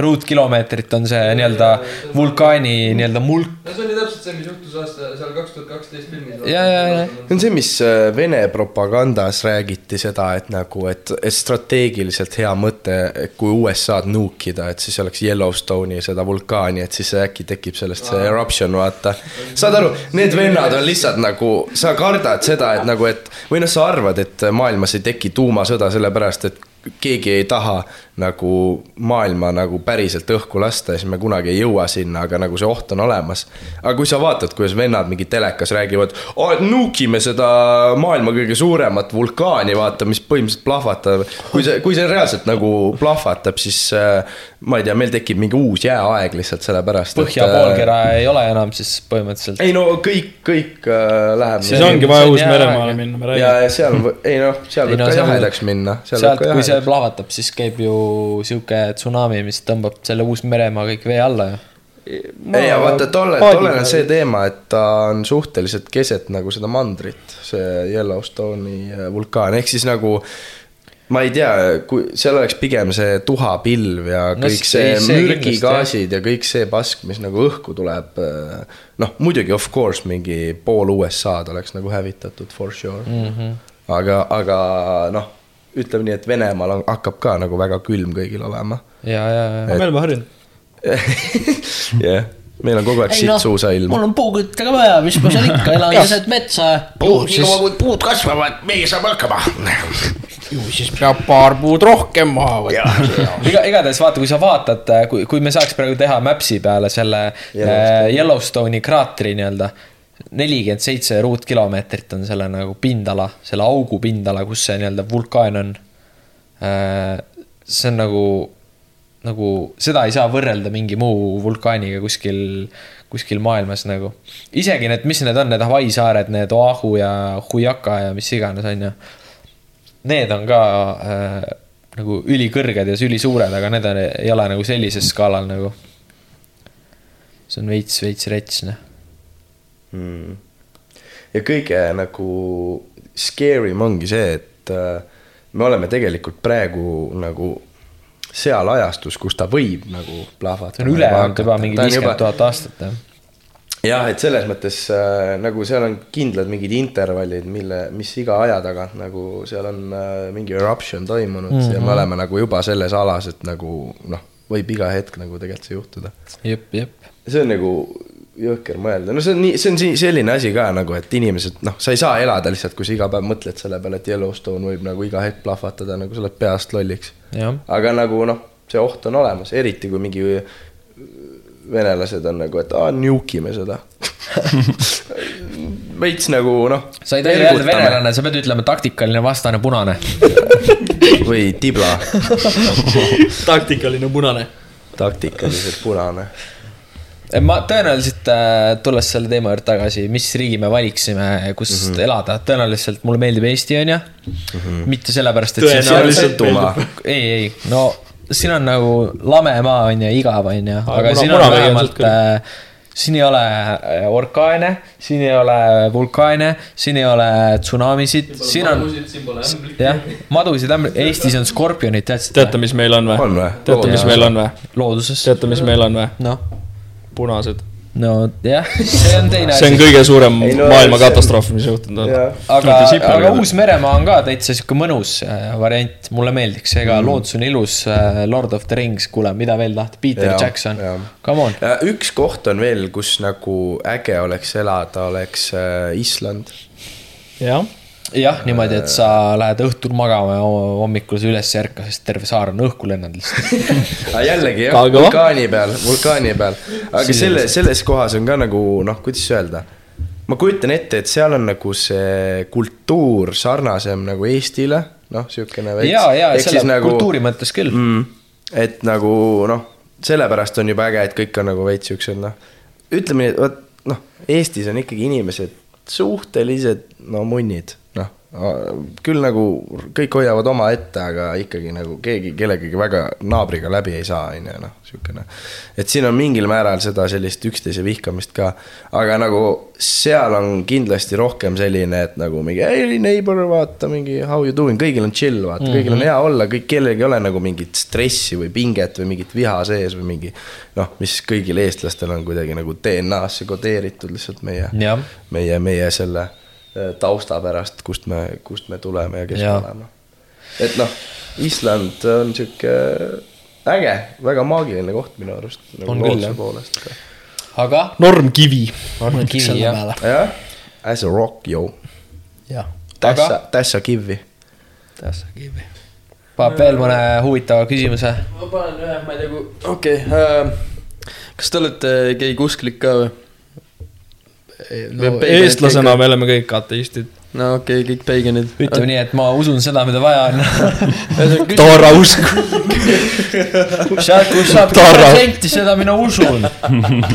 D: ruutkilomeetrit on see nii-öelda vulkaani nii-öelda mulk.
G: no see on ju täpselt see, mis juhtus aasta seal kaks tuhat kaksteist filmis.
D: Ja, ja, ja.
E: see on see, mis äh, Vene propagandas räägiti seda, et nagu, et, strateegiliselt hea mõte, kui USA-d nuukida, et siis oleks Yellowstone'i seda vulkaani, et siis äkki tekib sellest see eruption, vaata. saad aru, need vennad on lihtsalt nagu, sa kardad seda, et nagu, et või noh, sa arvad, et maailmas ei teki tuumasõda sellepärast, et keegi ei taha nagu maailma nagu päriselt õhku lasta ja siis me kunagi ei jõua sinna, aga nagu see oht on olemas. aga kui sa vaatad, kuidas vennad mingi telekas räägivad, et nukime seda maailma kõige suuremat vulkaani, vaata, mis põhimõtteliselt plahvatab. kui see, kui see reaalselt nagu plahvatab, siis äh, ma ei tea, meil tekib mingi uus jääaeg lihtsalt sellepärast.
D: põhja poolkera ei ole enam siis põhimõtteliselt.
E: ei no kõik, kõik äh, läheb.
F: siis ongi
D: see
F: vaja Uus-Meremaale minna, me
E: ja,
F: räägime.
E: ja seal, ei noh, seal
D: Ei
E: võib
D: no
E: ka jahedaks minna.
D: sealt, kui see plahvatab, siis käib ju sihuke tsunami, mis tõmbab selle Uus-Meremaa kõik vee alla ju.
E: ei, aga vaata, tolle, tollel on see teema, et ta on suhteliselt keset nagu seda mandrit, see Yellowstone'i äh, vulkaan, ehk siis nagu ma ei tea, kui seal oleks pigem see tuhapilv ja
D: No
E: kõik see
D: see
E: mürgigaasid ja kõik see pask, mis nagu õhku tuleb. noh, muidugi of course mingi pool USA-d oleks nagu hävitatud for sure mm. -hmm. aga, aga noh, ütleme nii, et Venemaal on, hakkab ka nagu väga külm kõigil olema.
D: ja, ja, ja.
F: me oleme harjunud. (laughs)
E: jah, meil on kogu aeg sitt suusa ilm.
H: mul on puukütte ka vaja, mis ma seal ikka elan keset metsa.
B: puud, nii kaua kui puud kasvavad, meie saame hakkama.
F: ju siis peab paar puud rohkem maha võtma.
D: iga, igatahes vaata, kui sa vaatad, kui, kui me saaks praegu teha Maps'i peale selle Yellowstone'i, Yellowstone'i kraatri nii-öelda. Nelikümmend seitse ruutkilomeetrit on selle nagu pindala, selle augu pindala, kus see nii-öelda vulkaan on. see on nagu, nagu seda ei saa võrrelda mingi muu vulkaaniga kuskil, kuskil maailmas nagu. isegi need, mis need on, need Hawaii saared, need Oahu ja Huyaka ja mis iganes, on ju need on ka äh, nagu ülikõrged ja ülisuured, aga need on, ei ole nagu sellisel skaalal nagu. see on veits, veits rets, noh.
E: mm.. ja kõige nagu scary im ongi see, et äh, me oleme tegelikult praegu nagu seal ajastus, kus ta võib nagu plahvatada.
D: see on üle olnud juba mingi viiskümmend tuhat aastat, jah.
E: jah, et selles mõttes äh, nagu seal on kindlad mingid intervallid, mille, mis iga aja tagant nagu seal on äh, mingi eruption toimunud mm -hmm. ja me oleme nagu juba selles alas, et nagu noh, võib iga hetk nagu tegelikult see juhtuda.
D: jep, jep.
E: see on nagu jõhker mõelda, no see on nii, see on selline asi ka nagu, et inimesed, noh, sa ei saa elada lihtsalt, kui sa iga päev mõtled selle peale, et Yellowstone võib nagu iga hetk plahvatada, nagu sa oled peast lolliks. aga nagu noh, see oht on olemas, eriti kui mingi venelased on nagu, et aa, nukime seda. (laughs) veits nagu noh.
D: sa ei tohi öelda venelane, sa pead ütlema taktikaline vastane punane. (laughs)
E: või tibla, (laughs)
F: taktikaline punane.
E: taktikaliselt punane.
D: Ma tõenäoliselt äh,, tulles selle teema juurde tagasi, mis riigi me valiksime, kus mm -hmm. elada, tõenäoliselt mulle meeldib Eesti, on ju. mitte sellepärast, et.
F: Tõenäoliselt
D: ei, ei, no siin on nagu lame maa on ju, igav on ju, aga siin on vähemalt äh, siin ei ole äh, orkaane, siin ei ole vulkaane, siin ei ole tsunamisid, siin on, jah, madusid, Eestis on skorpionid, teadsid
F: teate, mis meil on või? teate, mis meil on või?
D: looduses,
F: teate, mis meil on või?
D: noh,
F: punased.
D: no jah, see on teine
F: see on
D: asi.
F: kõige suurem
E: Ei, no
F: maailma
E: see-
F: katastroof, mis juhtunud on.
D: aga aga. Uus-Meremaa on ka täitsa sihuke mõnus äh, variant, mulle meeldiks, ega mm. loodus on ilus, Lord of the Rings, kuule, mida veel tahta, Peter
E: Jaa,
D: Jackson come on.
E: üks koht on veel, kus nagu äge oleks elada, oleks äh, Island.
F: jah,
D: jah, niimoodi, et sa lähed õhtul magama ja hommikul sa üles ei ärka, sest terve saar on õhku lennanud lihtsalt. (laughs)
E: aga jällegi jah, vulkaani peal, vulkaani peal, aga selle, selles kohas on ka nagu noh, kuidas öelda. ma kujutan ette, et seal on nagu see kultuur sarnasem nagu Eestile, noh, siukene veits.
D: ja, ja selle nagu... kultuuri mõttes küll mm..
E: et nagu noh, sellepärast on juba äge, et kõik on nagu veits siuksed noh, ütleme nii, et vot noh, Eestis on ikkagi inimesed suhteliselt no munnid. Küll nagu kõik hoiavad omaette, aga ikkagi nagu keegi kellegagi väga naabriga läbi ei saa, on ju, noh, siukene. et siin on mingil määral seda sellist üksteise vihkamist ka, aga nagu seal on kindlasti rohkem selline, et nagu mingi hey neighbor, vaata mingi how you doing, kõigil on chill, vaata mm, -hmm. kõigil on hea olla, kõik, kellelgi ei ole nagu mingit stressi või pinget või mingit viha sees või mingi noh, mis kõigil eestlastel on kuidagi nagu DNA-sse kodeeritud lihtsalt meie, meie, meie selle tausta pärast, kust me, kust me tuleme ja kes
D: Jaa.
E: me oleme. et noh, Island on sihuke äge, väga maagiline koht minu arust nagu
D: On küll, jah.
E: poolest.
D: aga
F: normkivi.
D: kivi jah,
E: jah, as a rock, yo.
F: jah.
E: Tässä, tässä kivi.
F: tässä kivi.
D: paneb veel mõne huvitava küsimuse.
G: ma panen ühe, ma ei tea, kui, okei okay,. kas te olete gei kusklik ka või?
F: No eestlasena me oleme kõik ateistid.
G: no okei okay,, kõik peigenid.
D: ütleme nii, et ma usun seda, mida vaja on. (laughs)
E: Taara usk,
D: sealt, kus saab kümme senti, seda mina usun.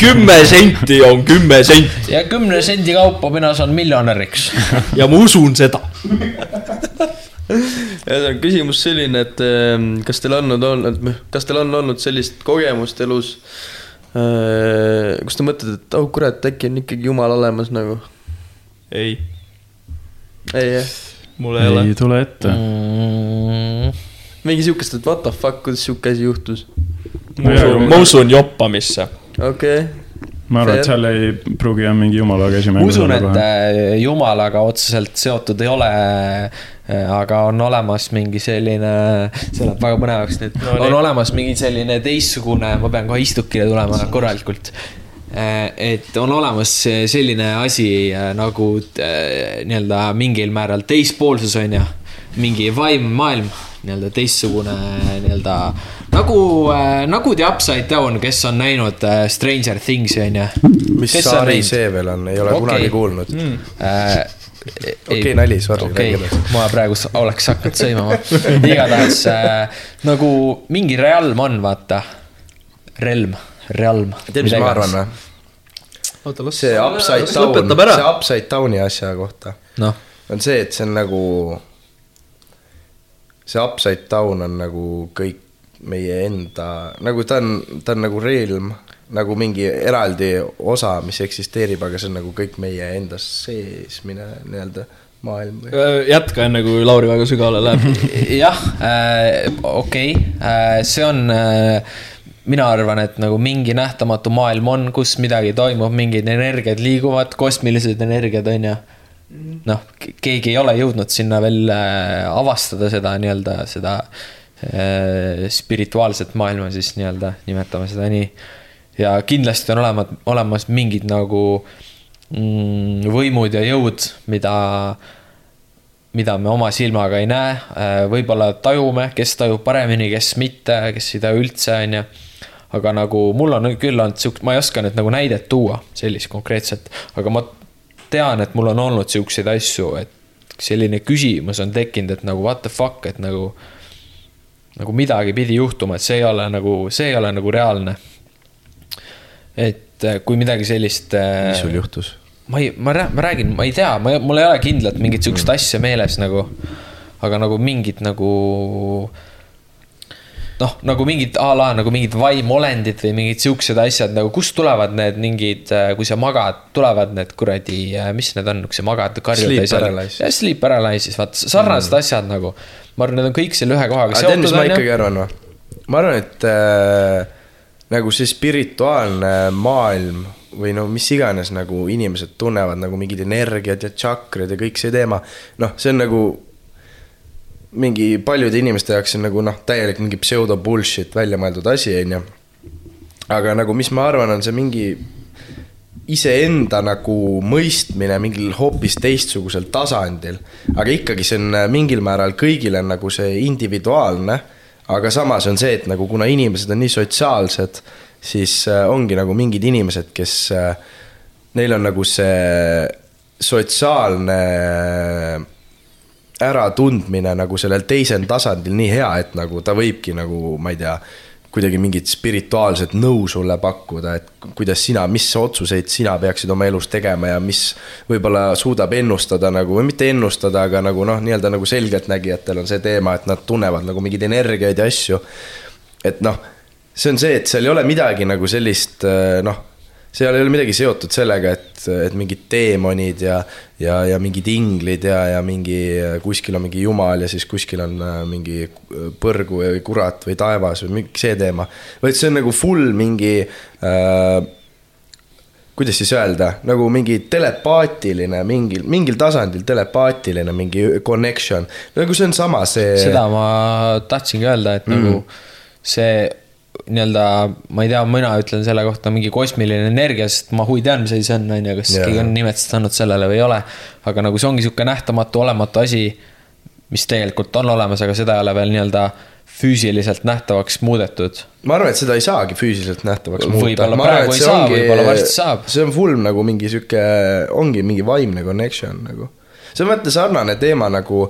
F: kümme senti on kümme senti
D: ja kümne sendi kaupa mina saan miljonäriks.
F: ja ma usun seda.
G: ühesõnaga küsimus selline, et ähm, kas teil on olnud, kas teil on olnud sellist kogemust elus, kus te mõtlete, et oh kurat, äkki on ikkagi jumal olemas nagu?
F: ei,
G: ei jah,
F: mul ei ole.
A: ei tule ette.
G: mingi siukest, et what the fuck, kuidas siuke asi juhtus?
F: ma usun, joppamisse.
G: okei okay.,
A: ma arvan, et seal ei pruugi jah mingi jumala käsi
D: ma
A: mängus
D: usun, et äh, jumalaga otseselt seotud ei ole. Aga on olemas mingi selline, see läheb väga põnevaks nüüd.
F: No
D: on olemas mingi selline teistsugune, ma pean kohe istukile tulema korralikult. et on olemas selline asi äh, nagu äh, nii-öelda mingil määral teispoolsus on ju, mingi vaim, maailm, nii-öelda teistsugune nii-öelda nagu, nagu The Upside Down, kes on näinud äh, Stranger Things'i on ju.
E: mis saari see veel on, ei ole
D: Okei.
E: okay. kunagi kuulnud.
D: Okei
E: Okei, nali, sorry,
D: okei
E: edasi.,
D: ma praegu oleks hakanud sõimama. (laughs) igatahes äh, nagu mingi realm on, vaata. relm, realm.
E: tead, mis ma arvan või?
F: oota, las
E: see upside down, see. upside down'i asja kohta
D: noh,
E: on see, et see on nagu, see upside down on nagu kõik meie enda, nagu ta on, ta on nagu realm, nagu mingi eraldi osa, mis eksisteerib, aga see on nagu kõik meie enda seesmine nii-öelda maailm või?
F: jätka enne, kui Lauri väga sügavale läheb. (laughs)
D: jah äh,, okei äh,, see on äh, mina arvan, et nagu mingi nähtamatu maailm on, kus midagi toimub, mingid energiad liiguvad, kosmilised energiad on ju. noh, keegi ei ole jõudnud sinna veel äh, avastada seda nii-öelda seda äh, spirituaalset maailma siis nii-öelda, nimetame seda nii. ja kindlasti on olemas, olemas mingid nagu mm, võimud ja jõud, mida mida me oma silmaga ei näe, võib-olla tajume, kes tajub paremini, kes mitte, kes ei taju üldse, on ju. aga nagu mul on küll olnud siuk-, ma ei oska nüüd nagu näidet tuua, sellist konkreetset, aga ma tean, et mul on olnud siukseid asju, et selline küsimus on tekkinud, et nagu what the fuck, et nagu nagu midagi pidi juhtuma, et see ei ole nagu, see ei ole nagu reaalne. et eh, kui midagi sellist.
E: mis sul juhtus?
D: ma ei, ma, ma räägin, ma ei tea, ma, mul ei ole kindlalt mingit sihukest asja meeles nagu, aga nagu mingid nagu noh, nagu mingid a la nagu mingid vaimolendid või mingid siuksed asjad nagu, kust tulevad need mingid, kui sa magad, tulevad need kuradi, mis need on, kui sa magad, karjud
E: Sleep
D: ja seal-
E: paralysis.
D: jah, sleep paralysis, vaata sarnased mm. asjad nagu. ma arvan, need on kõik selle ühe kohaga
E: aga tead, mis
D: seotud,
E: ma ikkagi arvan või? ma arvan, et äh, nagu see spirituaalne maailm või no mis iganes nagu inimesed tunnevad nagu mingid energiad ja tšakrad ja kõik see teema, noh, see on nagu mingi paljude inimeste jaoks on nagu noh, täielik mingi pseudo bullshit välja mõeldud asi, onju. aga nagu, mis ma arvan, on see mingi iseenda nagu mõistmine mingil hoopis teistsugusel tasandil. aga ikkagi see on äh, mingil määral kõigile nagu see individuaalne. aga samas on see, et nagu kuna inimesed on nii sotsiaalsed, siis äh, ongi nagu mingid inimesed, kes, neil on nagu see sotsiaalne äratundmine nagu sellel teisel tasandil nii hea, et nagu ta võibki nagu, ma ei tea, kuidagi mingit spirituaalset nõu sulle pakkuda, et kuidas sina, mis otsuseid sina peaksid oma elus tegema ja mis võib-olla suudab ennustada nagu, või mitte ennustada, aga nagu noh, nii-öelda nagu selgeltnägijatel on see teema, et nad tunnevad nagu mingeid energiaid ja asju. et noh, see on see, et seal ei ole midagi nagu sellist noh seal ei ole midagi seotud sellega, et, et mingid teemonid ja, ja, ja mingid inglid ja, ja mingi kuskil on mingi jumal ja siis kuskil on äh, mingi põrgu või kurat või taevas või mingi see teema. vaid see on nagu full mingi äh,, kuidas siis öelda, nagu mingi telepaatiline mingil, mingil tasandil telepaatiline mingi connection. nagu see on sama see.
D: seda ma tahtsingi öelda, et mm. nagu see nii-öelda, ma ei tea, mina ütlen selle kohta mingi kosmiline energia, sest ma hui tean, mis asi see on, on ju, kas
E: Jaa.
D: keegi on nimetust andnud sellele või ei ole. aga nagu see ongi sihuke nähtamatu, olematu asi, mis tegelikult on olemas, aga seda ei ole veel nii-öelda füüsiliselt nähtavaks muudetud.
E: ma arvan, et seda ei saagi füüsiliselt nähtavaks muuta.
D: Võib-olla praegu ei saa, võib-olla varsti saab.
E: see on full nagu mingi sihuke, ongi mingi vaimne connection nagu. see on vaata sarnane teema nagu,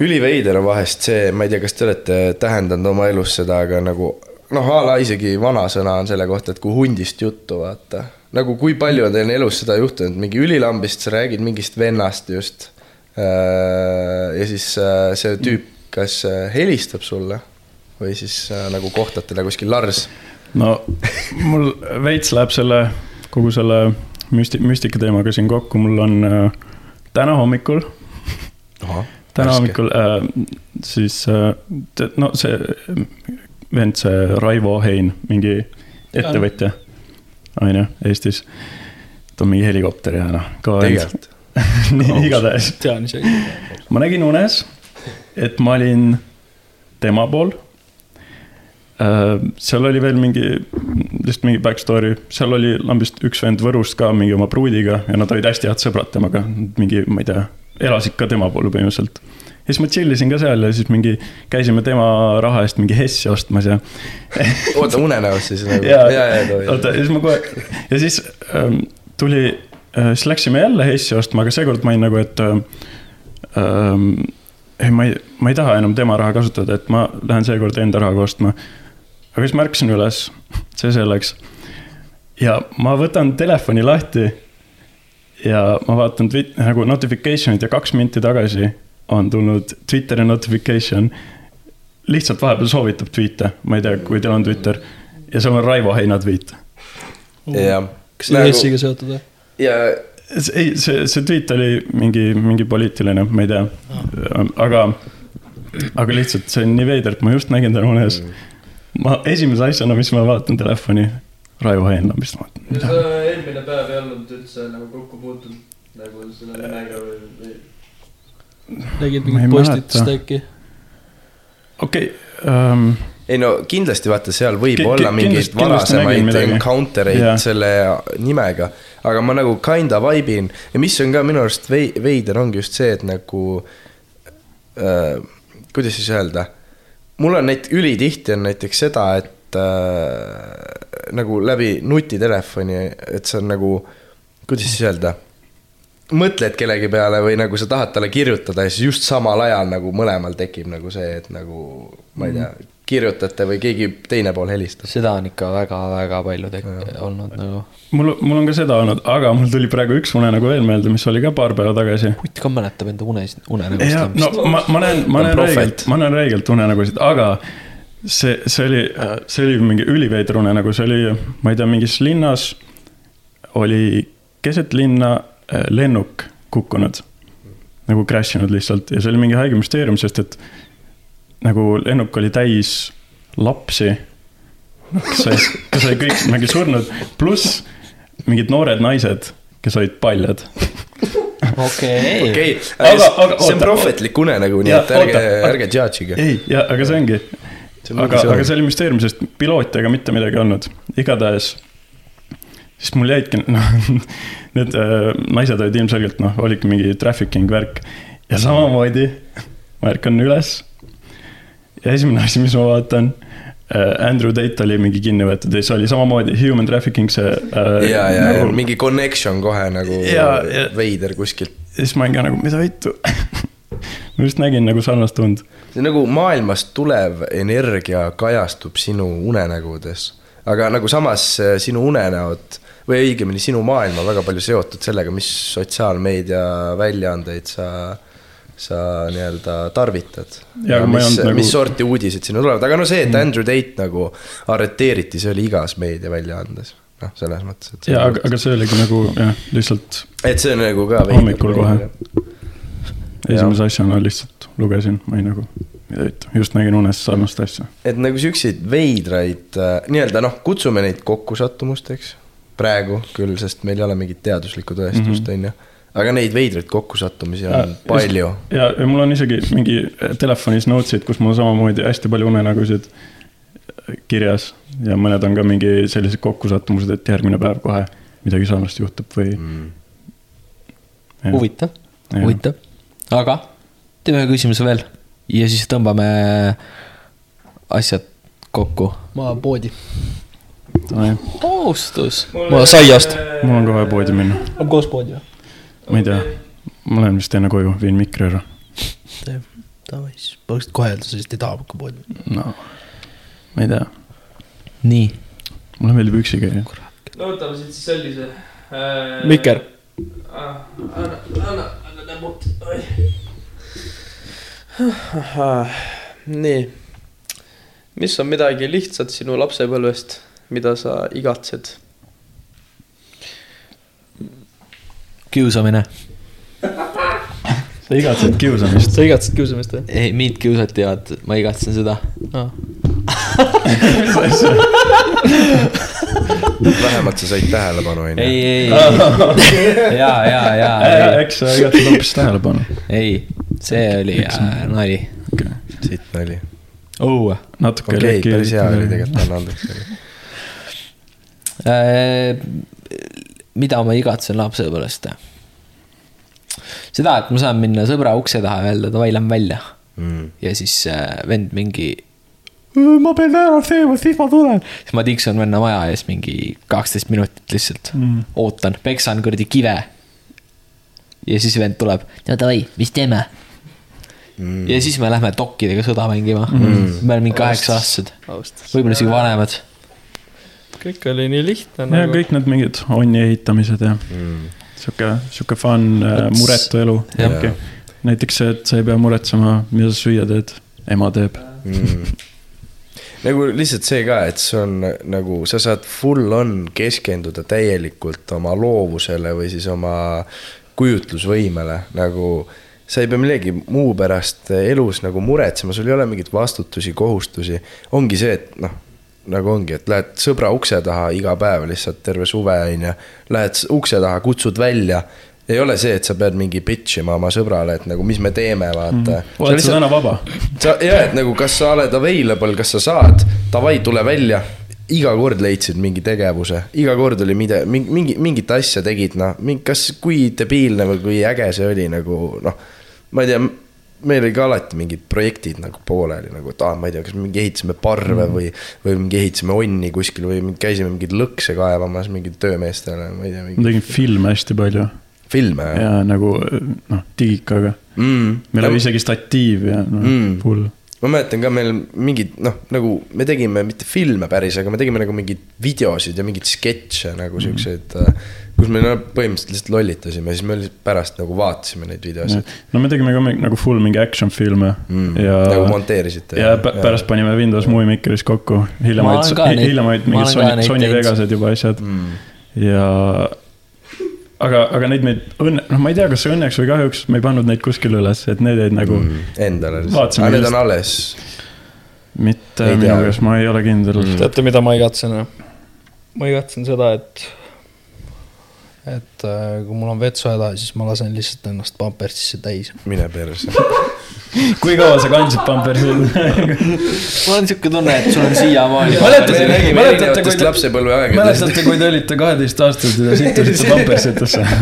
E: üliveider on vahest see, ma ei tea, kas te olete tähendanud oma elus seda, aga nagu noh, a la isegi vanasõna on selle kohta, et kui hundist juttu vaata. nagu kui palju on teil elus seda juhtunud, mingi ülilambist sa räägid mingist vennast just. ja siis äh, see tüüp kas äh, helistab sulle või siis äh, nagu kohtad teda kuskil lars.
A: no mul veits läheb selle, kogu selle müsti-, müstika teemaga siin kokku, mul on äh, täna hommikul, täna hommikul äh, siis äh,, no see vend, see Raivo Hein, mingi ettevõtja, on ju, Eestis. ta on mingi helikopter ja noh, kõva vend.
E: tegelikult. (laughs)
A: nii, igatahes
F: tean isegi.
A: ma nägin unes, et ma olin tema pool. seal oli veel mingi, lihtsalt mingi back story, seal oli lambist üks vend Võrust ka mingi oma pruudiga ja nad olid hästi head sõbrad temaga, mingi, ma ei tea, elasid ka tema pool põhimõtteliselt. ja siis ma chill isin ka seal ja siis mingi käisime tema raha eest mingi Hessi ostmas ja (laughs)
E: oota, unenäos siis nagu.
A: ja, oota, ja siis ma kohe, ja siis ähm, tuli äh,, siis läksime jälle Hessi ostma, aga seekord ma olin nagu, et äh, ähm, ei, ma ei, ma ei taha enam tema raha kasutada, et ma lähen seekord enda rahaga ostma. aga siis ma ärkasin üles, see selleks. ja ma võtan telefoni lahti ja ma vaatan twit-, nagu notification'id ja kaks minti tagasi on tulnud Twitteri notification. lihtsalt vahepeal soovitab tweet'e, ma ei tea, kui teil on Twitter ja seal on Raivo Heina tweet
E: jah.
F: kas see on Eestiga seotud või?
E: ja
A: See- ei, see, see tweet oli mingi, mingi poliitiline, ma ei tea, aga, aga lihtsalt see on nii veider, et ma just nägin teda unes. ma esimese asjana, mis ma vaatan telefoni, Raivo Heinla, mis ma vaatan,
G: ja
A: mida
G: sa eelmine päev ei olnud üldse nagu kokku puutunud nagu selle nimega või, või?
A: ei
F: mingit postitust äkki?
A: okei ähm,,
E: ei no kindlasti vaata, seal võib
A: Ki-
E: olla mingeid varasemaid encounter eid
A: Jaa.
E: selle nimega. aga ma nagu kinda vibe in ja mis on ka minu arust vei-, veider ongi just see, et nagu äh,. kuidas siis öelda, mul on neid, ülitihti on näiteks seda, et äh, nagu läbi nutitelefoni, et see on nagu, kuidas siis öelda mõtled kellegi peale või nagu sa tahad talle kirjutada ja siis just samal ajal nagu mõlemal tekib nagu see, et nagu ma ei tea, kirjutate või keegi teine pool helistab.
D: seda on ikka väga-väga palju tek-, olnud nagu.
A: mul, mul on ka seda olnud, aga mul tuli praegu üks unenägu veel meelde, mis oli ka paar päeva tagasi.
D: Hutt ka mäletab enda unes,
A: ja
D: unenägust
A: no ma, ma näen, ma näen räigelt, ma näen räigelt unenägusid, aga see, see oli, see oli mingi üliveider unenägu, see oli, ma ei tea, mingis linnas oli keset linna äh, lennuk kukkunud. nagu crash inud lihtsalt ja see oli mingi haige müsteerium, sest et nagu lennuk oli täis lapsi. kes olid, kes olid kõik mingi surnud, pluss mingid noored naised, kes olid paljad
D: okei.
E: okei,
A: Aga- aga
E: see on prohvetlik unenägu, nii et ärge ärge judge'ige.
A: ei, ja aga see ongi, aga, aga see oli müsteerium, sest pilooti ega mitte midagi ei olnud, igatahes. siis mul jäidki, (laughs) noh, need äh, naised olid ilmselgelt noh, olidki mingi trafficking värk ja samamoodi ma ärkan üles. ja esimene asi, mis ma vaatan äh,, Andrew Tate oli mingi kinni võetud ja siis oli samamoodi human trafficking see äh,.
E: ja, ja, ja mingi connection kohe nagu
A: Ja, ja-
E: veider kuskilt.
A: ja siis ma olin ka nagu, mida vittu (laughs) ma just nägin nagu sarnast und.
E: see nagu maailmast tulev energia kajastub sinu unenägudes, aga nagu samas äh, sinu unenäod või õigemini sinu maailm on väga palju seotud sellega, mis sotsiaalmeedia väljaandeid sa, sa nii-öelda tarvitad. Mis
A: nagu-
E: mis sorti uudised sinna tulevad, aga no see, et Andrew Tate nagu arreteeriti, see oli igas meediaväljaandes, noh, selles mõttes, et.
A: ja, aga, aga see oligi nagu jah, lihtsalt
E: et see on nagu ka.
A: Hommikul kohe. Esimese asjana lihtsalt lugesin, ma olin nagu, mida vittu, just nägin unes sarnast asja.
E: et nagu siukseid veidraid äh, nii-öelda noh, kutsume neid kokkusattumusteks praegu küll, sest meil ei ole mingit teaduslikku tõestust, on ju. aga neid veidraid kokkusattumisi on
A: Ja,
E: ja, palju.
A: ja, ja mul on isegi mingi telefonis notes'id, kus mul on samamoodi hästi palju unenägusid kirjas ja mõned on ka mingi sellised kokkusattumused, et järgmine päev kohe midagi sarnast juhtub või.
E: Mm.
D: huvitav, huvitav, aga teeme ühe küsimuse veel ja siis tõmbame asjad kokku.
G: ma poodi.
D: kohustus.
F: ma saiast.
A: mul on ka vaja poodi minna,
F: on koos poodi või?
A: ma ei tea, ma lähen vist enne koju, viin mikri ära.
G: davai, siis põhimõtteliselt kohe öelda, sa lihtsalt ei taha hakka poodi.
A: no ma ei tea,
D: nii,
A: mulle meeldib üksi käia.
G: no võtame siit siis sellise äh,.
F: Mikker.
G: anna, anna, anna näpud. nii, mis on midagi lihtsat sinu lapsepõlvest, mida sa igatsed?
D: kiusamine.
A: sa igatsed kiusamist.
F: sa igatsed kiusamist või?
D: ei, mind kiusati, vaata, ma igatsen seda. (laughs)
E: vähemalt sa said tähelepanu, onju.
D: ei, ei, ei, ja, ja, ja,
A: eks sa igatsed hoopis tähelepanu.
D: ei, see oli äh, nali.
E: siit nali.
D: õue.
A: natuke
E: okei, päris hea oli. tegelikult, anna andeks.
D: Äh, mida ma igatsen lapsepõlvest? seda, et ma saan minna sõbra ukse taha ja öelda davai, lähme välja.
E: Mm.
D: ja siis äh, vend mingi. Ma pean ära sööma, siis ma tulen. siis ma tiksun venna maja ees mingi kaksteist minutit lihtsalt mm., ootan, peksan kuradi kive. ja siis vend tuleb, no davai, mis teeme mm.? ja siis me lähme dokkidega sõda mängima mm.. me oleme mingi kaheksa-aastased, võib-olla isegi vanemad.
F: kõik oli nii lihtne
A: ja
F: nagu.
A: kõik need mingid onni ehitamised ja sihuke, sihuke fun, muretu elu.
D: Jah.
A: näiteks see, et sa ei pea muretsema, mida sa süüa teed, ema teeb.
E: mm.. Nagu lihtsalt see ka, et see on nagu sa saad full on keskenduda täielikult oma loovusele või siis oma kujutlusvõimele, nagu sa ei pea millegi muu pärast elus nagu muretsema, sul ei ole mingeid vastutusi, kohustusi. ongi see, et noh, nagu ongi, et lähed sõbra ukse taha iga päev lihtsalt terve suve onju, lähed s- ukse taha, kutsud välja ei ole see, et sa pead mingi bitch ima oma sõbrale, et nagu mis me teeme, vaata mm..
A: oled sa täna vaba?
E: sa ja, et nagu kas sa oled available, kas sa saad, davai, tule välja. iga kord leidsid mingi tegevuse, iga kord oli mida, mingi, mingi, mingit asja tegid, noh, kas, kui debiilne või kui äge see oli nagu noh. ma ei tea, meil oli ka alati mingid projektid nagu pooleli nagu, et aa, ma ei tea, kas mingi ehitasime parve või, või mingi ehitasime onni kuskil või käisime mingeid lõkse kaevamas mingid töömeestele, ma ei tea,
A: ma
E: mingi
A: tegin filme hästi palju
E: filme
A: ja nagu noh, digikaga.
E: mm..
A: meil oli isegi statiiv ja noh
E: Mm.
A: mm., full.
E: ma mäletan ka meil mingid noh, nagu me tegime mitte filme päris, aga me tegime nagu mingeid videosid ja mingeid sketše nagu siukseid mm.. kus me no, põhimõtteliselt lihtsalt lollitasime, siis me lihtsalt pärast nagu vaatasime neid videosid.
A: no me tegime ka mingi- nagu full mingi action filme
E: Mm.
A: ja
E: nagu monteerisite.
A: ja pä- pärast panime Windows Movie Makeris kokku
D: ka, neid-
A: hiljemaid
D: ma
A: mingid Sony, Sony. Vegased juba asjad
E: mm..
A: ja. aga, aga neid meid õnne, noh, ma ei tea, kas õnneks või kahjuks me ei pannud neid kuskile üles, et need jäid nagu mm.
E: Endale
A: Vaatasime
E: aga need on alles.
A: mitte
E: Ei
A: minu käes, ma ei ole kindel mm..
F: teate, mida ma igatsen? ma igatsen seda, et, et äh, kui mul on vetsuhäda, siis ma lasen lihtsalt ennast pampersisse täis.
E: mine perse. (laughs)
A: kui kaua sa kandsid pampersi? (laughs)
D: mul on siuke tunne, et sul on siiamaani.
A: Mäletate- mäletate, kui te- mäletate, kui te olite kaheteistaastased ja sittusite pampersitesse? (laughs)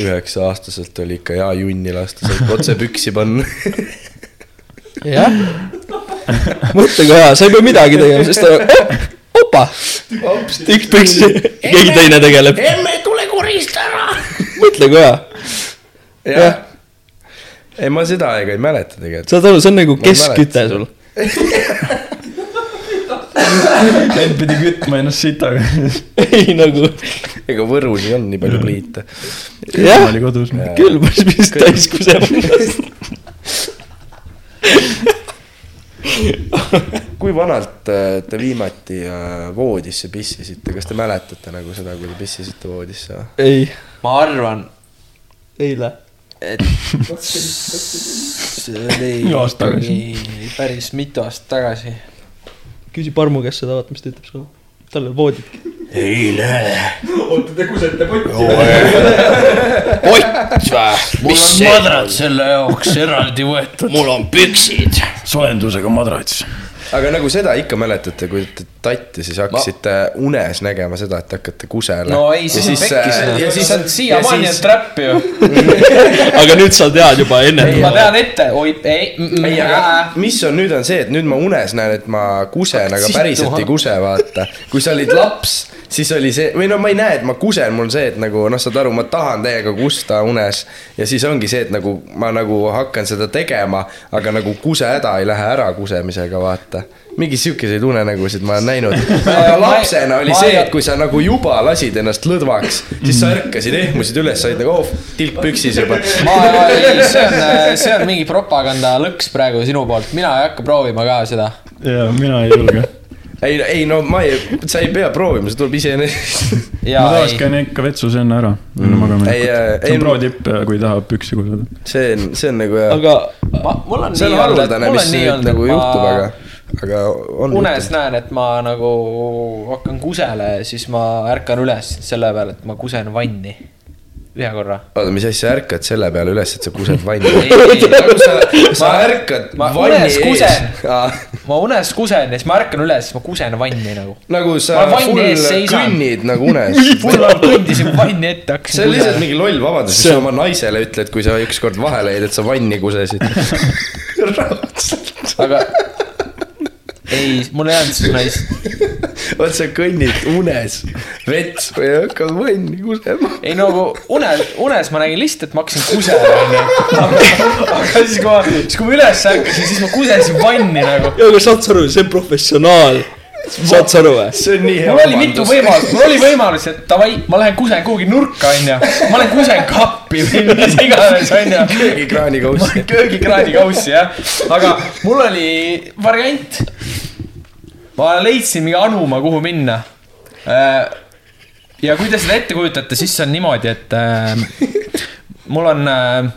E: üheksa-aastaselt oli ikka hea junni lasta, said otse püksi panna. (laughs)
F: jah. mõtle kui hea, sa ei pea midagi tegema, sest ta op,, opa, tikk püksi, keegi teine tegeleb. emme, tule korista ära. Mõtle kui hea,
E: jah. ei, ma seda aega ei mäleta tegelikult.
F: saad aru, see on nagu keskküte sul. (laughs)
A: vend pidi kütma ennast sitaga. (laughs)
F: ei nagu,
E: ega Võrus ei olnud nii palju pliite.
F: jah,
A: oli kodus.
F: külmas vist täis kusema. (laughs)
E: kui vanalt äh, te viimati äh, voodisse pissisite, kas te mäletate nagu seda, kui te pissisite voodisse?
F: ei,
D: ma arvan,
F: eile.
D: et see oli ikkagi päris mitu aastat tagasi.
F: küsi Parmu käest seda, vaata, mis ta ütleb sulle. tal on voodid.
D: pott või?
H: mul on madrats selle jaoks eraldi võetud.
D: mul on püksid.
A: soojendusega madrats.
E: Aga nagu seda ikka mäletate, kui te tatti, siis hakkasite unes nägema seda, et hakkate kusele.
D: no ei, siis on pekkis,
E: ja siis
D: on siiamaani on trap ju. (laughs)
F: aga nüüd sa tead juba enne.
D: ma tean ette, oi, ei,
E: ei, aga mis on nüüd, on see, et nüüd ma unes näen, et ma kusen, aga päriselt
D: tuha.
E: ei kuse, vaata. kui sa olid laps, siis oli see, või no ma ei näe, et ma kusen, mul on see, et nagu noh, saad aru, ma tahan täiega kusta unes. ja siis ongi see, et nagu ma nagu hakkan seda tegema, aga nagu kusehäda ei lähe ära kusemisega, vaata mingi siukeseid unenägusid ma olen näinud. (laughs) aga lapsena oli
D: ma
E: see, et kui sa nagu juba lasid ennast lõdvaks, siis sa ärkasid, ehmusid üles, said nagu oh, tilk püksis juba.
D: ma, ei, see on, see on mingi propagandalõks praegu sinu poolt, mina ei hakka proovima ka seda.
A: ja mina ei julge.
E: ei, ei no ma ei, sa ei pea proovima, see tuleb iseenesest. (laughs)
D: ja
A: ma tavaliselt
D: ei,
A: käin ikka vetsus enne ära, enne magama
E: Ei, äh,
A: see
E: ei,
A: on pro-tipp, kui tahab püksi kusada.
E: see on, see on nagu hea.
F: aga
D: ma, mul on
E: see on
D: nii olnud, et
E: haruldane,
D: mul
E: mis
D: on nii
E: nüüd
D: olnud,
E: nagu
D: et
E: juhtub, aga
D: ma,
E: aga on.
D: unes näen, et ma nagu hakkan kusele, siis ma ärkan üles selle peale, et ma kusen vanni. ühe korra.
E: oota, mis asja, ärkad selle peale üles, et sa kused vanni?
D: ei, ei,
E: nagu sa, (laughs) sa ärkad
D: ma
E: vanni ees. (laughs)
D: ma unes kusen ja siis ma ärkan üles, siis ma kusen vanni nagu.
E: nagu sa full kõnnid nagu unes.
D: mul on kõndisin vanni ette, hakkasin
E: see on lihtsalt mingi loll vabandus, mis sa oma naisele ütled, kui sa ükskord vahele jäid, et sa vanni kusesid. (laughs)
D: aga ei, mul ei olnud siis naist. (laughs)
E: vot sa kõnnid unes vets või hakkad vanni kusema.
D: ei nagu unes, unes ma nägin lihtsalt, et ma hakkasin kusema, (laughs) onju. aga siis, kui ma, siis kui ma üles ärkasin, siis ma kusesin vanni nagu.
F: ja aga saad sa aru, see on professionaal. saad sa aru või?
E: see on nii hea
D: mul oli mitu võimalust, mul oli võimalus, et davai, ma lähen kusen kuhugi nurka, onju. ma lähen kusen kappi või mis iganes, onju.
E: köögikraani kaussi.
D: köögikraani kaussi, jah. aga mul oli variant. Ma leidsin mingi anuma, kuhu minna. ja kui te seda ette kujutate, siis see on niimoodi, et äh, mul on äh,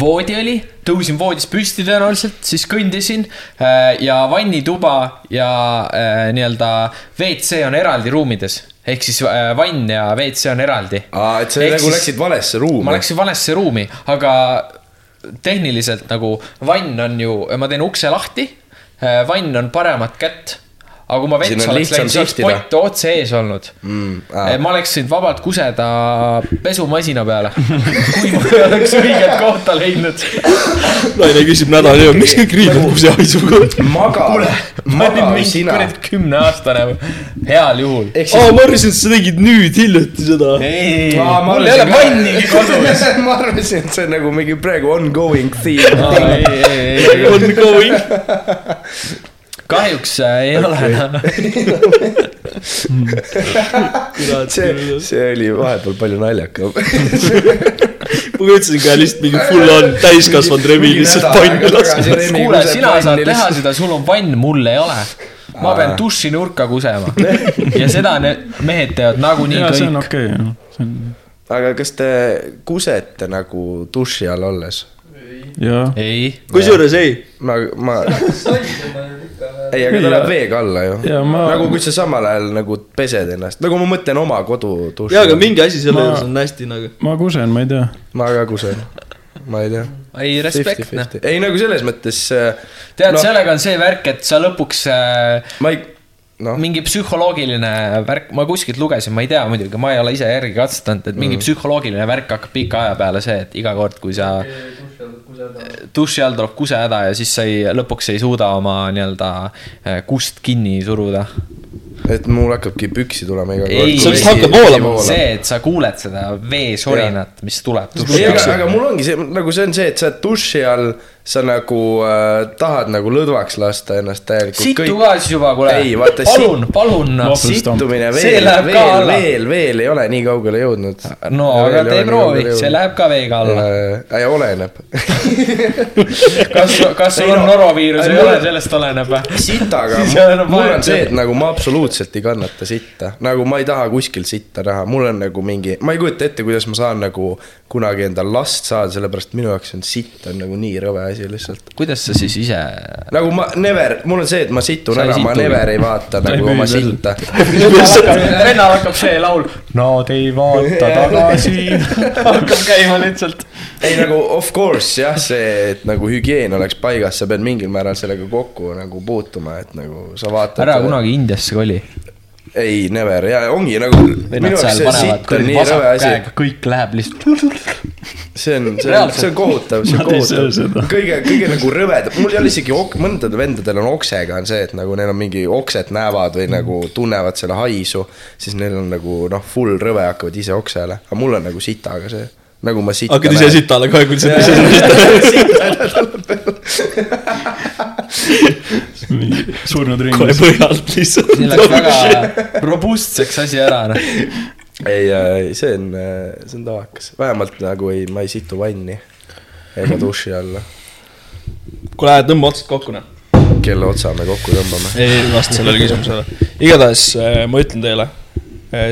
D: voodi oli, tõusin voodist püsti tõenäoliselt, siis kõndisin äh, ja vannituba ja äh, nii-öelda WC on eraldi ruumides ehk siis äh, vann ja WC on eraldi.
E: aa, et sa
D: Ehk
E: nagu
D: siis-
E: läksid valesse ruumi.
D: ma läksin valesse ruumi, aga tehniliselt nagu vann on ju, ma teen ukse lahti, vann on paremat kätt. Aga kui ma
E: on
D: oleks läinud, siis oleks pott otse ees olnud
E: mm,.
D: ma oleks võinud vabalt kuseda pesumasina peale, (laughs) kui ma ei oleks õiget kohta leidnud.
F: naine küsib nädal hiljem, miks kõik riided
E: maga,
D: ma olin
E: maga
D: mingi
E: sina.
D: kuradi kümneaastane, heal juhul.
F: aa,
E: siis.
F: ma arvasin, et sa tegid nüüd hiljuti seda.
D: ei, mul ei ole vannigi kodus. (laughs)
E: ma arvasin, et see on nagu mingi praegu ongoing theme.
D: ei, ei, ei,
F: on going. (laughs)
D: kahjuks äh, ei ole. (laughs)
E: see, see oli vahepeal palju naljakam. (laughs)
F: ma kujutasin ka lihtsalt mingi full on täiskasvanud Remi lihtsalt panni laskma.
D: kuule, sina saad teha seda, sul on vann, mul ei ole. ma pean dušinurka kusema ja seda need mehed teevad nagunii
A: ja see on
D: kõik.
A: okei okay,, see on,
E: aga kas te kusete nagu duši all olles?
D: ei,
F: kusjuures ei,
E: ma, ma. ei, aga ta läheb veega alla ju.
A: ja ma
E: nagu kui sa samal ajal nagu pesed ennast, nagu ma mõtlen oma koduduši.
F: jaa, aga mingi asi selle
A: Ma-
F: juures on hästi nagu.
A: ma kusen, ma ei tea.
E: ma ka kusen, ma ei tea.
D: ei respekt noh.
E: ei nagu selles mõttes äh,
D: tead no., sellega on see värk, et sa lõpuks äh,
E: ma ei, noh,
D: mingi psühholoogiline värk, ma kuskilt lugesin, ma ei tea muidugi, ma ei ole ise järgi katsetanud, et mingi mm. psühholoogiline värk hakkab pika aja peale see, et iga kord, kui sa duši all tuleb kusehäda ja siis sa ei, lõpuks ei suuda oma nii-öelda äh, kust kinni suruda.
E: et mul hakkabki püksi tulema iga
D: ei,
F: See vist hakkab voolama.
D: see, et sa kuuled seda veesorinat, mis tuleb.
E: aga mul ongi see, nagu see on see, et sa oled duši all, sa nagu äh, tahad nagu lõdvaks lasta ennast täielikult.
D: situ ka siis juba, kuule
E: Ei, vaata,.
D: palun, palun.
A: Waffle
E: sittumine veel, veel, veel, veel ei ole nii kaugele jõudnud.
D: no aga tee proovi, see läheb ka veega alla.
E: äh,. oleneb. (laughs)
D: kas, kas sul
E: Ei
D: on
E: no,
D: noroviirus,
E: ei
D: ei ole, sellest oleneb või?
E: sitaga (laughs)
D: ei
E: mul on see, et nagu ma absoluutselt ei kannata sitta, nagu ma ei taha kuskil sitta näha, mul on nagu mingi, ma ei kujuta ette, kuidas ma saan nagu kunagi endal last saada, sellepärast minu jaoks on sitt on nagu nii rõve asi lihtsalt.
D: kuidas sa siis ise?
E: nagu ma never, mul on see, et ma situn
D: Sa ei
E: ära, ma never ei vaata (laughs)
A: ei
E: nagu
A: müü
E: oma sitta. (laughs)
D: vennal hakkab see laul. Nad ei vaata (laughs) tagasi. hakkab käima lihtsalt.
E: ei nagu of course jah, see, et nagu hügieen oleks paigas, sa pead mingil määral sellega kokku nagu puutuma, et nagu sa vaatad.
D: ära kunagi Indiasse koli.
E: ei, never ja ongi nagu.
D: kõik läheb lihtsalt.
E: see on, see on, see on kohutav, see on kohutav kõige, kõige nagu rõvedam, mul ei ole isegi ok-, mõndadel vendadel on oksega on see, et nagu neil on mingi okset näevad või nagu tunnevad selle haisu. siis neil on nagu noh, full rõve hakkavad ise oksele, aga mul on nagu sitaga see, nagu ma sitta.
F: hakkad ise sitale kohe, kui sa ise sitale.
A: Surnud
F: kohe
A: ringis.
F: põhjalt lihtsalt.
D: siin läks väga robustseks asi ära, noh.
E: ei, see on, see on tavakas, vähemalt nagu ei, ma ei situ vanni ega duši alla.
F: kuule, tõmba otsad kokku, noh.
E: kelle otsa me kokku tõmbame?
F: ei vasta sellele küsimusele. igatahes äh, ma ütlen teile,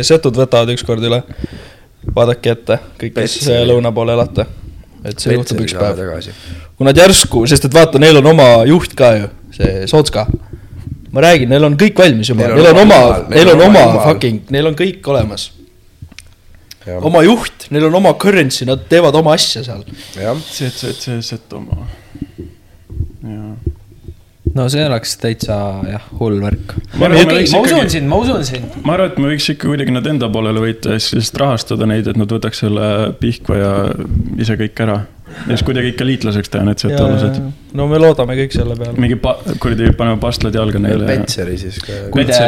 F: setud võtavad ükskord üle. vaadake ette, kõik, kes lõuna pool elate. Et see juhtub üks päev.
E: tagasi.
F: kui nad järsku, sest et vaata, neil on oma juht ka ju, see Sootska. ma räägin, neil on kõik valmis juba,
E: Neil on oma
F: oma neil on oma fucking, neil on kõik olemas. oma juht, neil on oma currency, nad teevad oma asja seal.
E: jah,
A: see, see, see Setomaa. jaa.
D: No see oleks täitsa jah, hull värk.
A: Ma arvan, me
D: okei,
A: võiks
D: ma
A: ikkagi-
D: usun sind, ma usun sind.
A: ma arvan, et me võiks ikka kuidagi nad enda poolele võita ja siis rahastada neid, et nad võtaks selle Pihkva ja ise kõik ära. ja siis kuidagi ikka liitlaseks teha need setolased.
F: no me loodame kõik selle peale.
A: mingi pa-, kuradi paneme pastlad jalga neile.
E: Petseri siis ka.
D: kui te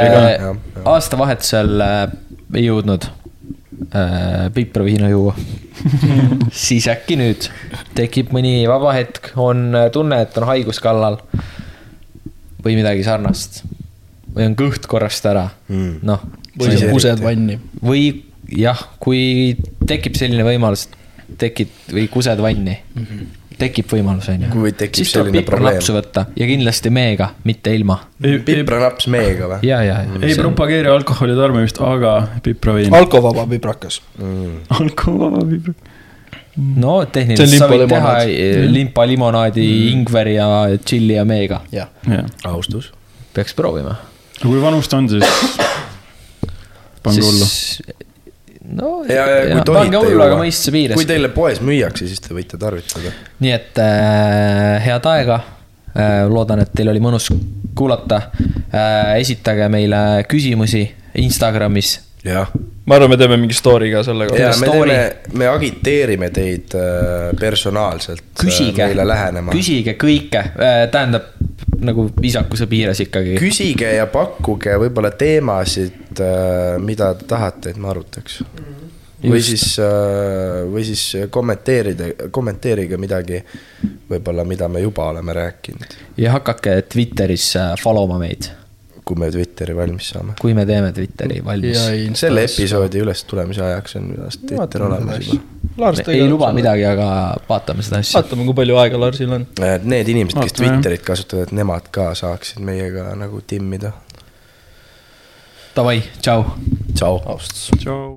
D: aastavahetusel äh, ei jõudnud äh, pipraviina juua, (laughs) siis äkki nüüd tekib mõni vaba hetk, on tunne, et on haigus kallal või midagi sarnast või on kõht korrast ära
E: Mm.
D: noh,
F: või sa kused vanni.
D: või jah, kui tekib selline võimalus, tekid või kused vanni mm, -hmm. tekib võimalus, on ju.
E: Kui tekib
D: siis tuleb
E: selline
D: pipranapsu võtta ja kindlasti meega, mitte ilma.
A: ei, ei,
E: pipranaps meega või?
D: ja, ja,
A: ei
D: ja.
A: propageeri alkoholi tarbimist, aga pipraviin.
F: alkovaba piprakas.
A: alkovaba pipra.
D: No tehniliselt sa võid teha
F: limpa
D: eh, limpa limonaadi mm., ingveri ja tšilli ja meega.
E: austus.
D: peaks proovima.
A: kui vanus ta on, siis pange hullu.
D: no
E: ja, ja kui
D: pange hullu, aga mõistuse. piires
E: kui. teile poes müüakse, siis te võite tarvitada.
D: nii et äh, head aega äh,. loodan, et teil oli mõnus kuulata äh,. esitage meile küsimusi Instagramis.
E: jah,
F: ma arvan, me teeme mingi story ka selle
E: ja
F: kohta.
E: me teeme, me agiteerime teid äh, personaalselt äh,
D: küsige küsige kõike äh,, tähendab nagu viisakuse piires ikkagi.
E: küsige ja pakkuge võib-olla teemasid, mida te tahate, et me arutaks. või
D: Just.
E: siis, või siis kommenteerida, kommenteerige midagi võib-olla, mida me juba oleme rääkinud,
D: ja hakake Twitteris follow ma meid,
E: kui me Twitteri valmis saame.
D: kui me teeme Twitteri valmis.
E: selle episoodi üles tulemise ajaks on minu arust Twitter olemas juba.
F: Lars
D: ei luba. midagi, aga vaatame seda asja.
F: vaatame, kui palju aega Larsil on.
E: Need inimesed, kes
A: Vaatame.
E: Twitterit kasutavad, nemad ka saaksid meiega nagu timmida.
D: Davai, tšau.
E: tšau.
A: tšau.